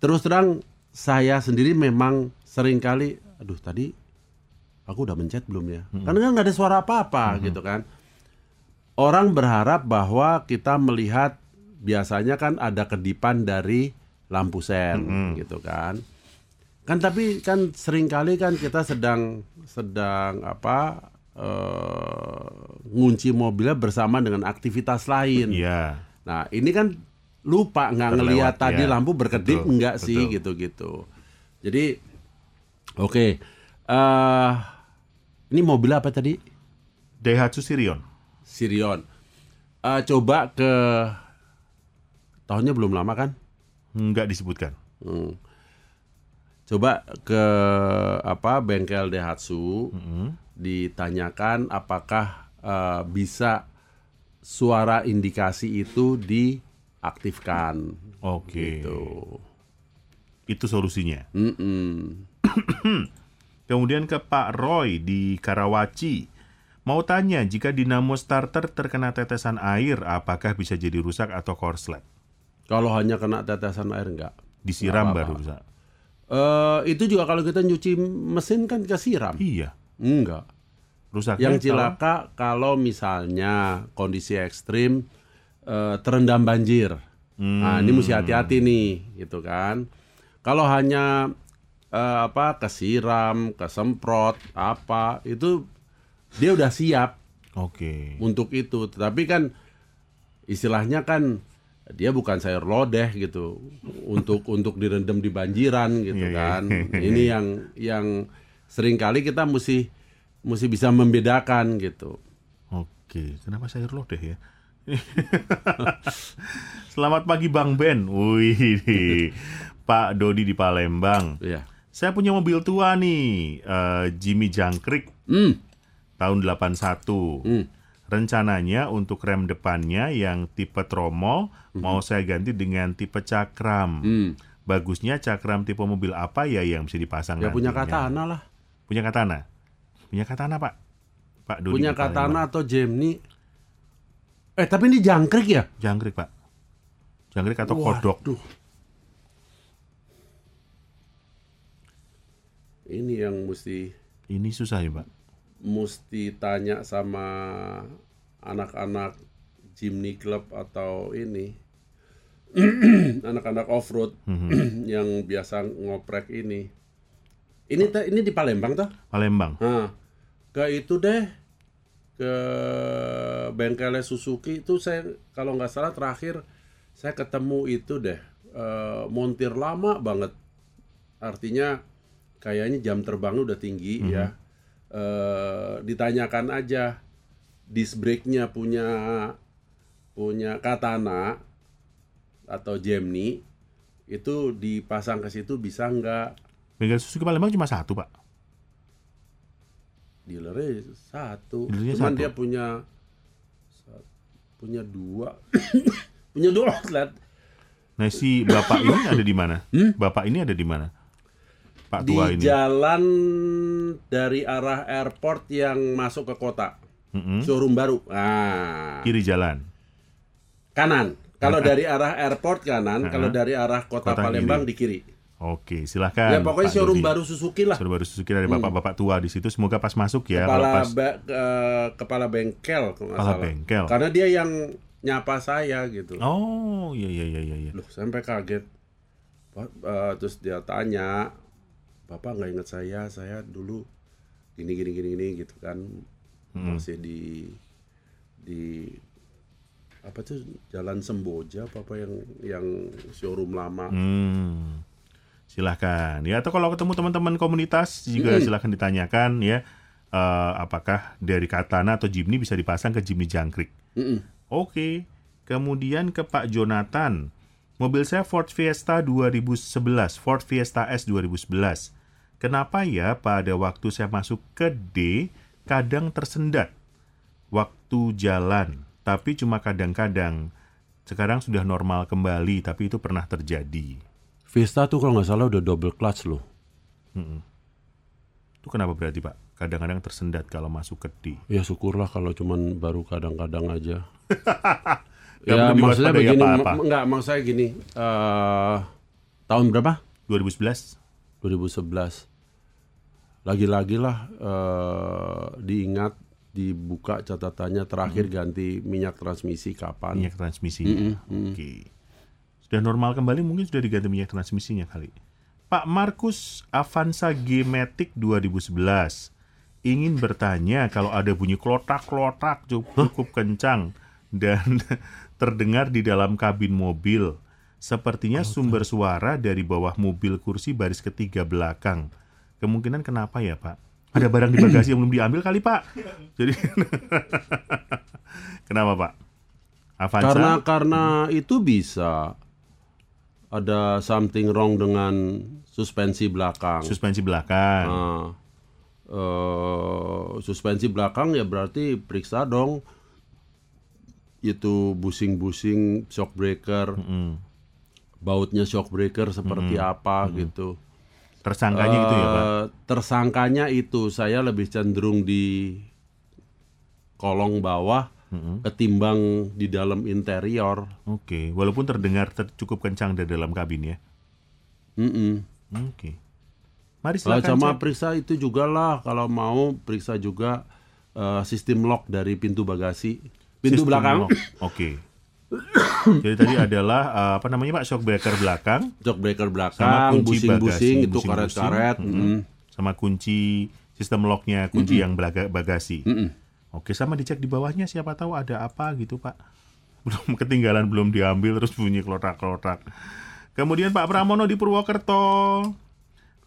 Terus terang saya sendiri memang sering kali aduh tadi aku udah mencet belum ya? Karena kan nggak ada suara apa-apa gitu kan. Orang berharap bahwa kita melihat biasanya kan ada kedipan dari lampu sen gitu kan kan tapi kan sering kali kan kita sedang sedang apa eh, ngunci mobilnya bersama dengan aktivitas lain Iya. Nah, ini kan lupa nggak ngelihat tadi ya. lampu berkedip Betul, enggak sih gitu-gitu. Jadi oke. eh ini mobil apa tadi? Daihatsu Sirion. Sirion. Eh, coba ke tahunnya belum lama kan? Nggak disebutkan. Hmm. Coba ke apa bengkel Daihatsu ditanyakan apakah eh, bisa suara indikasi itu diaktifkan. Oke. Gitu. Itu solusinya. Mm-mm. Kemudian ke Pak Roy di Karawaci. Mau tanya, jika dinamo starter terkena tetesan air, apakah bisa jadi rusak atau korslet? Kalau hanya kena tetesan air enggak. Disiram Nggak baru rusak. Eh itu juga kalau kita nyuci mesin kan kesiram. Iya. Enggak. Rusaknya Yang kalau- cilaka kalau misalnya kondisi ekstrim eh, terendam banjir. Nah, ini mesti hati-hati nih, gitu kan. Kalau hanya eh, apa kesiram, kesemprot, apa itu dia udah siap Oke. untuk itu. Tetapi kan istilahnya kan dia bukan sayur lodeh gitu untuk untuk direndam di banjiran gitu Iya, iya. kan. Ini yang yang sering kali kita mesti mesti bisa membedakan gitu. Oke, kenapa sayur lodeh ya? Selamat pagi Bang Ben. Wih, Pak Dodi di Palembang. Iya. Saya punya mobil tua nih, eh, Jimmy Jangkrik Hmm. tahun 81. Hmm. Rencananya untuk rem depannya yang tipe tromol mau saya ganti dengan tipe cakram. Hmm. Bagusnya cakram tipe mobil apa ya yang bisa dipasang Ya punya nantinya? katana lah. Punya katana. Punya katana, Pak. Pak Dodi Punya katana atau Gemini. Eh tapi ini jangkrik ya? Jangkrik, Pak. Jangkrik atau kodok. Waduh. Ini yang mesti Ini susah ya, Pak. Mesti tanya sama anak-anak Jimny Club atau ini anak-anak off road Mhm. yang biasa ngoprek ini. Ini teh- ini di Palembang toh? Palembang. Nah, ke itu deh ke bengkelnya Suzuki itu saya kalau nggak salah terakhir saya ketemu itu deh eh, montir lama banget artinya kayaknya jam terbangnya udah tinggi ya Eh, ditanyakan aja disc brake-nya punya punya Katana atau Gemini itu dipasang ke situ bisa nggak Bengkel Suzuki Palembang cuma satu, Pak. dealernya satu Dealernya cuman satu. dia punya punya dua punya dua outlet Nah, si Bapak ini ada di mana? Bapak ini ada di mana? Pak Hmm? di tua ini. jalan dari arah airport yang masuk ke kota Mm-mm. showroom baru nah Kiri jalan. kanan kalau dari arah airport kanan kalau dari arah kota, Kota Palembang di kiri Oke, silahkan. ya pokoknya Pak showroom Dodi. baru Suzuki lah Showroom baru Suzuki dari bapak-bapak tua di situ. Semoga pas masuk ya. kepala Kalau pas ba- eh, kepala bengkel Kepala salah. bengkel. karena dia yang nyapa saya gitu Oh, iya iya iya iya. iya. Loh, sampai kaget. Eh, terus dia tanya, Bapak nggak ingat saya, saya dulu gini gini gini gini gitu kan, masih di di apa tuh Jalan Semboja apa apa yang yang showroom lama. Hmm. Silahkan ya atau kalau ketemu teman-teman komunitas juga silahkan ditanyakan ya eh, apakah dari Katana atau Jimny bisa dipasang ke Jimny Jangkrik. Mm-mm. Oke. Kemudian ke Pak Jonathan. Mobil saya Ford Fiesta 2011, Ford Fiesta S 2011. Kenapa ya pada waktu saya masuk ke D kadang tersendat waktu jalan, tapi cuma kadang-kadang. Sekarang sudah normal kembali, tapi itu pernah terjadi. Vista tuh kalau nggak salah udah double clutch loh. Itu kenapa berarti Pak? Kadang-kadang tersendat kalau masuk ke D. Ya syukurlah kalau cuman baru kadang-kadang aja. Ya maksudnya begini, apa-apa. ma- enggak maksud saya gini. eh tahun berapa? 2011? 2011 lagi-lagi lah eh, diingat dibuka catatannya terakhir ganti minyak transmisi kapan minyak transmisinya. Oke. Sudah normal kembali mungkin sudah diganti minyak transmisinya kali. Pak Markus Avanza G Matic 2011 ingin bertanya kalau ada bunyi klotak-klotak cukup kencang dan terdengar di dalam kabin mobil. Sepertinya sumber suara dari bawah mobil kursi baris ketiga belakang. Kemungkinan kenapa ya Pak? Ada barang di bagasi yang belum diambil kali Pak. Jadi kenapa Pak? Avanza? karena karena itu bisa ada something wrong dengan suspensi belakang suspensi belakang. Nah, eh, suspensi belakang ya berarti periksa dong itu busing-busing shock breaker bautnya shock breaker seperti apa gitu Tersangkanya gitu ya Pak? Eh, Tersangkanya itu saya lebih cenderung di kolong bawah ketimbang di dalam interior. Oke, walaupun terdengar ter- cukup kencang dari dalam kabin ya. Mm-mm. Oke. Mari Lah, silakan sama cek. periksa itu juga lah kalau mau periksa juga eh, sistem lock dari pintu bagasi, pintu Sistem belakang. Oke. Jadi tadi adalah eh, apa namanya Pak shock breaker belakang shock breaker sama belakang, kunci busing-busing bagasi, itu karet-karet. Mm. sama kunci sistem locknya kunci yang belaga- bagasi. Mm-mm. Oke, sama dicek di bawahnya siapa tahu ada apa gitu Pak. Belum ketinggalan belum diambil terus bunyi klotak-klotak. Kemudian Pak Pramono di Purwokerto.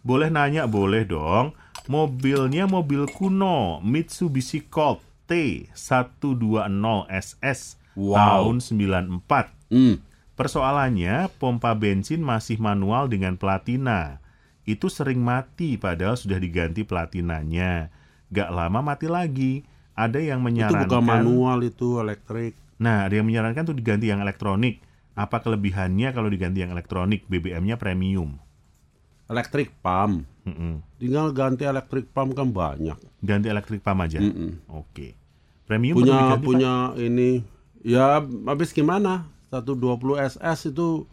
Boleh nanya, boleh dong. Mobilnya mobil kuno Mitsubishi Colt T120SS Wow. tahun 94. Mm. Persoalannya, pompa bensin masih manual dengan platina. Itu sering mati padahal sudah diganti platinanya. Gak lama mati lagi. ada yang Itu menyarankan bukan manual itu elektrik. Nah, ada yang menyarankan tuh diganti yang elektronik. Apa kelebihannya kalau diganti yang elektronik? BBM-nya premium. Elektrik pump. Mm-mm. Tinggal ganti elektrik pump kan banyak. Ganti elektrik pump aja. Mm-mm. Oke. Premium perlu Punya diganti, Pak? punya ini ya habis gimana? 120 SS itu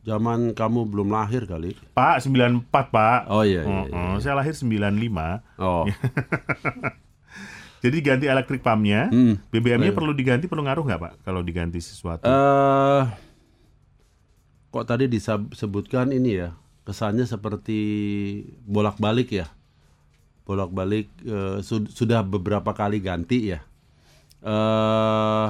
zaman kamu belum lahir kali. Pak 94, Pak. Oh iya iya. iya. Oh, saya lahir 95. Oh. Jadi ganti elektrik pumpnya, Hmm. BBM-nya perlu diganti, perlu ngaruh nggak Pak? Kalau diganti sesuatu? Eh kok tadi disebutkan ini ya kesannya seperti bolak-balik ya bolak-balik eh, sud- sudah beberapa kali ganti ya eh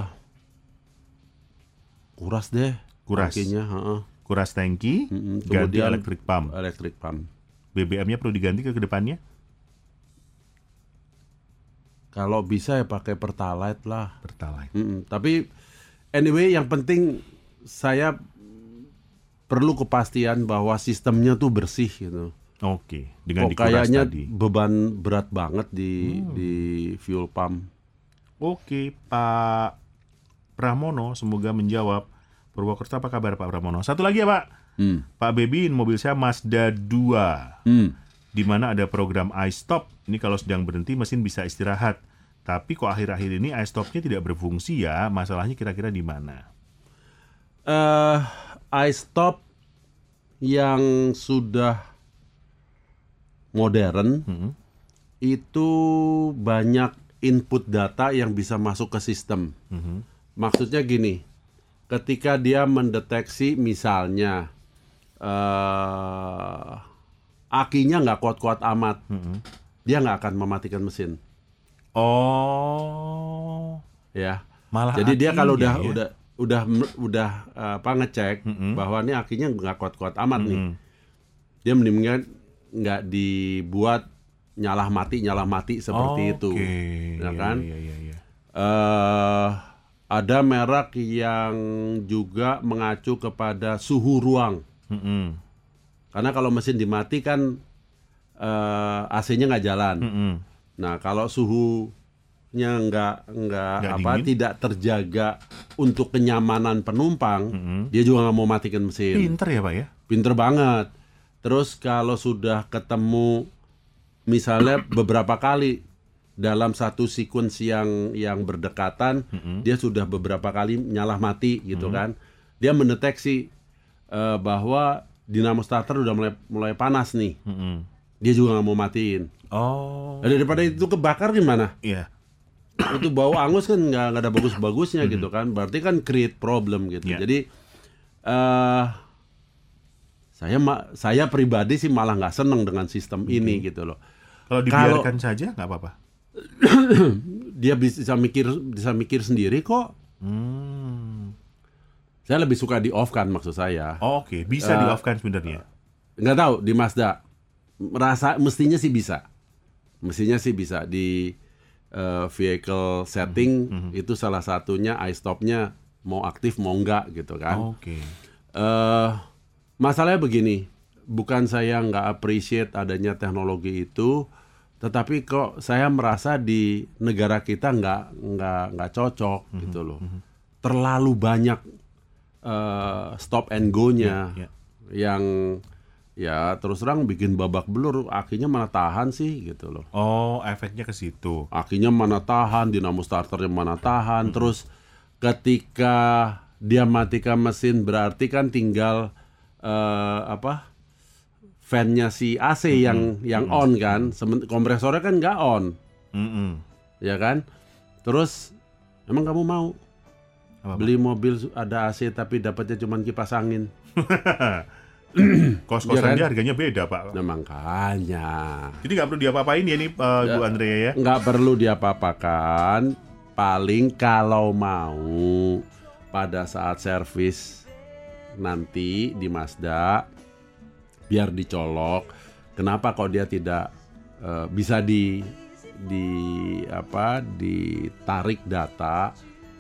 kuras deh Kuras. tangkinya, heeh. Kuras tangki, Mm-mm. ganti Kemudian- elektrik pump. elektrik pump BBM-nya perlu diganti ke depannya? kalau bisa ya pakai pertalite lah Pertalite. Mm-mm. Tapi anyway yang penting saya perlu kepastian bahwa sistemnya tuh bersih gitu. Oke, dengan Kok dikuras kayaknya tadi. beban berat banget di Hmm. di fuel pump. Oke, Pak Pramono, semoga menjawab. Purwokerto apa kabar Pak Pramono? Satu lagi ya Pak. Hmm. Pak Bebin, mobil saya Mazda 2. Hmm. di mana ada program iStop. Ini kalau sedang berhenti mesin bisa istirahat. Tapi kok akhir-akhir ini iStopnya tidak berfungsi ya? Masalahnya kira-kira di mana? Eh, iStop yang sudah modern Hmm. itu banyak input data yang bisa masuk ke sistem. Mhm. Maksudnya gini, ketika dia mendeteksi misalnya eh akinya nggak kuat-kuat amat, Mhm. dia nggak akan mematikan mesin, Oh, ya. malah Jadi dia kalau udah ya? udah udah udah eh, apa ngecek Mm-mm. bahwa ini akinya nggak kuat-kuat amat nih, Mhm. dia mendingan nggak dibuat nyalah mati nyalah mati seperti itu, Oke, ya kan? Iya, iya, iya. eh ada merek yang juga mengacu kepada suhu ruang. Mhm. Karena kalau mesin dimatikan eh AC-nya nggak jalan. Mhm. Nah kalau suhunya nggak nggak apa dingin? tidak terjaga untuk kenyamanan penumpang, Mhm. dia juga nggak mau matikan mesin. Pinter ya Pak ya? Pinter banget. Terus kalau sudah ketemu misalnya beberapa kali dalam satu sequence yang yang berdekatan, dia sudah beberapa kali nyalah mati gitu kan. Dia mendeteksi eh, bahwa dinamo starter udah mulai mulai panas nih. Mhm. Dia juga nggak mau matiin. Oh, Nah, daripada itu kebakar gimana? iya. itu bau angus kan nggak nggak ada bagus-bagusnya gitu kan berarti kan create problem gitu Ya. jadi eh saya ma- saya pribadi sih malah nggak seneng dengan sistem ini gitu loh Kalau dibiarkan saja nggak apa-apa. dia bisa mikir bisa mikir sendiri kok. Hmm. saya lebih suka di off kan maksud saya. Oh, Oke, bisa Eh, di off kan sebenarnya. nggak tahu di Mazda. Merasa mestinya sih bisa. Mestinya sih bisa. Di eh, vehicle setting Mhm, itu salah satunya iStopnya mau aktif mau enggak gitu kan. Oke. eh masalahnya begini, bukan saya nggak appreciate adanya teknologi itu, tetapi kok saya merasa di negara kita nggak nggak nggak cocok Mhm, gitu loh. Terlalu banyak eh, stop and go-nya Ya, ya. yang ya terus terang bikin babak belur, akinya mana tahan sih gitu loh. Oh, efeknya ke situ. Akinya mana tahan, dinamo starternya mana tahan, terus ketika dia matikan mesin berarti kan tinggal eh, apa fan-nya si AC yang yang on kan, Semen- kompresornya kan nggak on, Mhm. ya kan? Terus emang kamu mau Apa-apa? beli mobil ada AC tapi dapatnya cuma kipas angin? Kos-kosan Iya kan? dia harganya beda, Pak. Nah makanya Jadi nggak perlu diapa-apain ya nih, eh, Bu Andrea ya? nggak perlu diapa-apakan paling kalau mau pada saat servis nanti di Mazda biar dicolok kenapa kok dia tidak eh, bisa di di apa ditarik data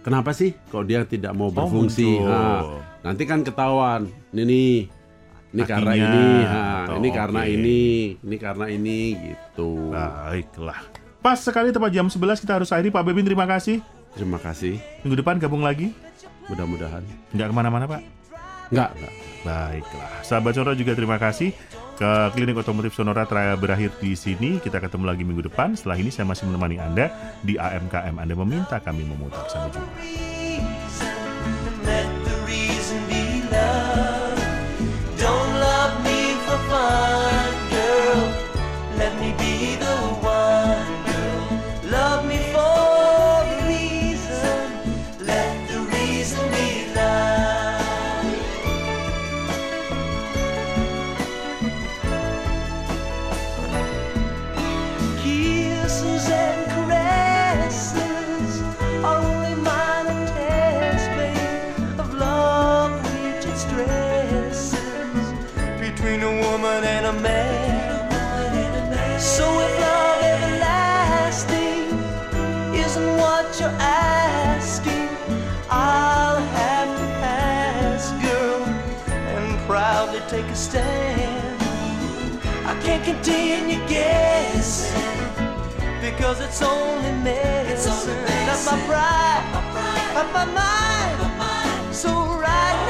kenapa sih kok dia tidak mau berfungsi muncul. Nah, nanti kan ketahuan ini nih ini karena ini ha, ini karena ini ini karena ini gitu Baiklah. Pas sekali tepat jam 11 kita harus akhiri. Pak Bebin terima kasih. Terima kasih. Minggu depan gabung lagi. Mudah-mudahan. Nggak ke mana-mana Pak. Enggak, enggak. Baiklah. Sahabat Sonora juga terima kasih. Ke Klinik Otomotif Sonora berakhir di sini. Kita ketemu lagi minggu depan. Setelah ini saya masih menemani Anda di AMKM. Anda meminta kami memutar. Sampai jumpa. can't continue guessing because it's only medicine. That's my pride, that's my mind. So right now.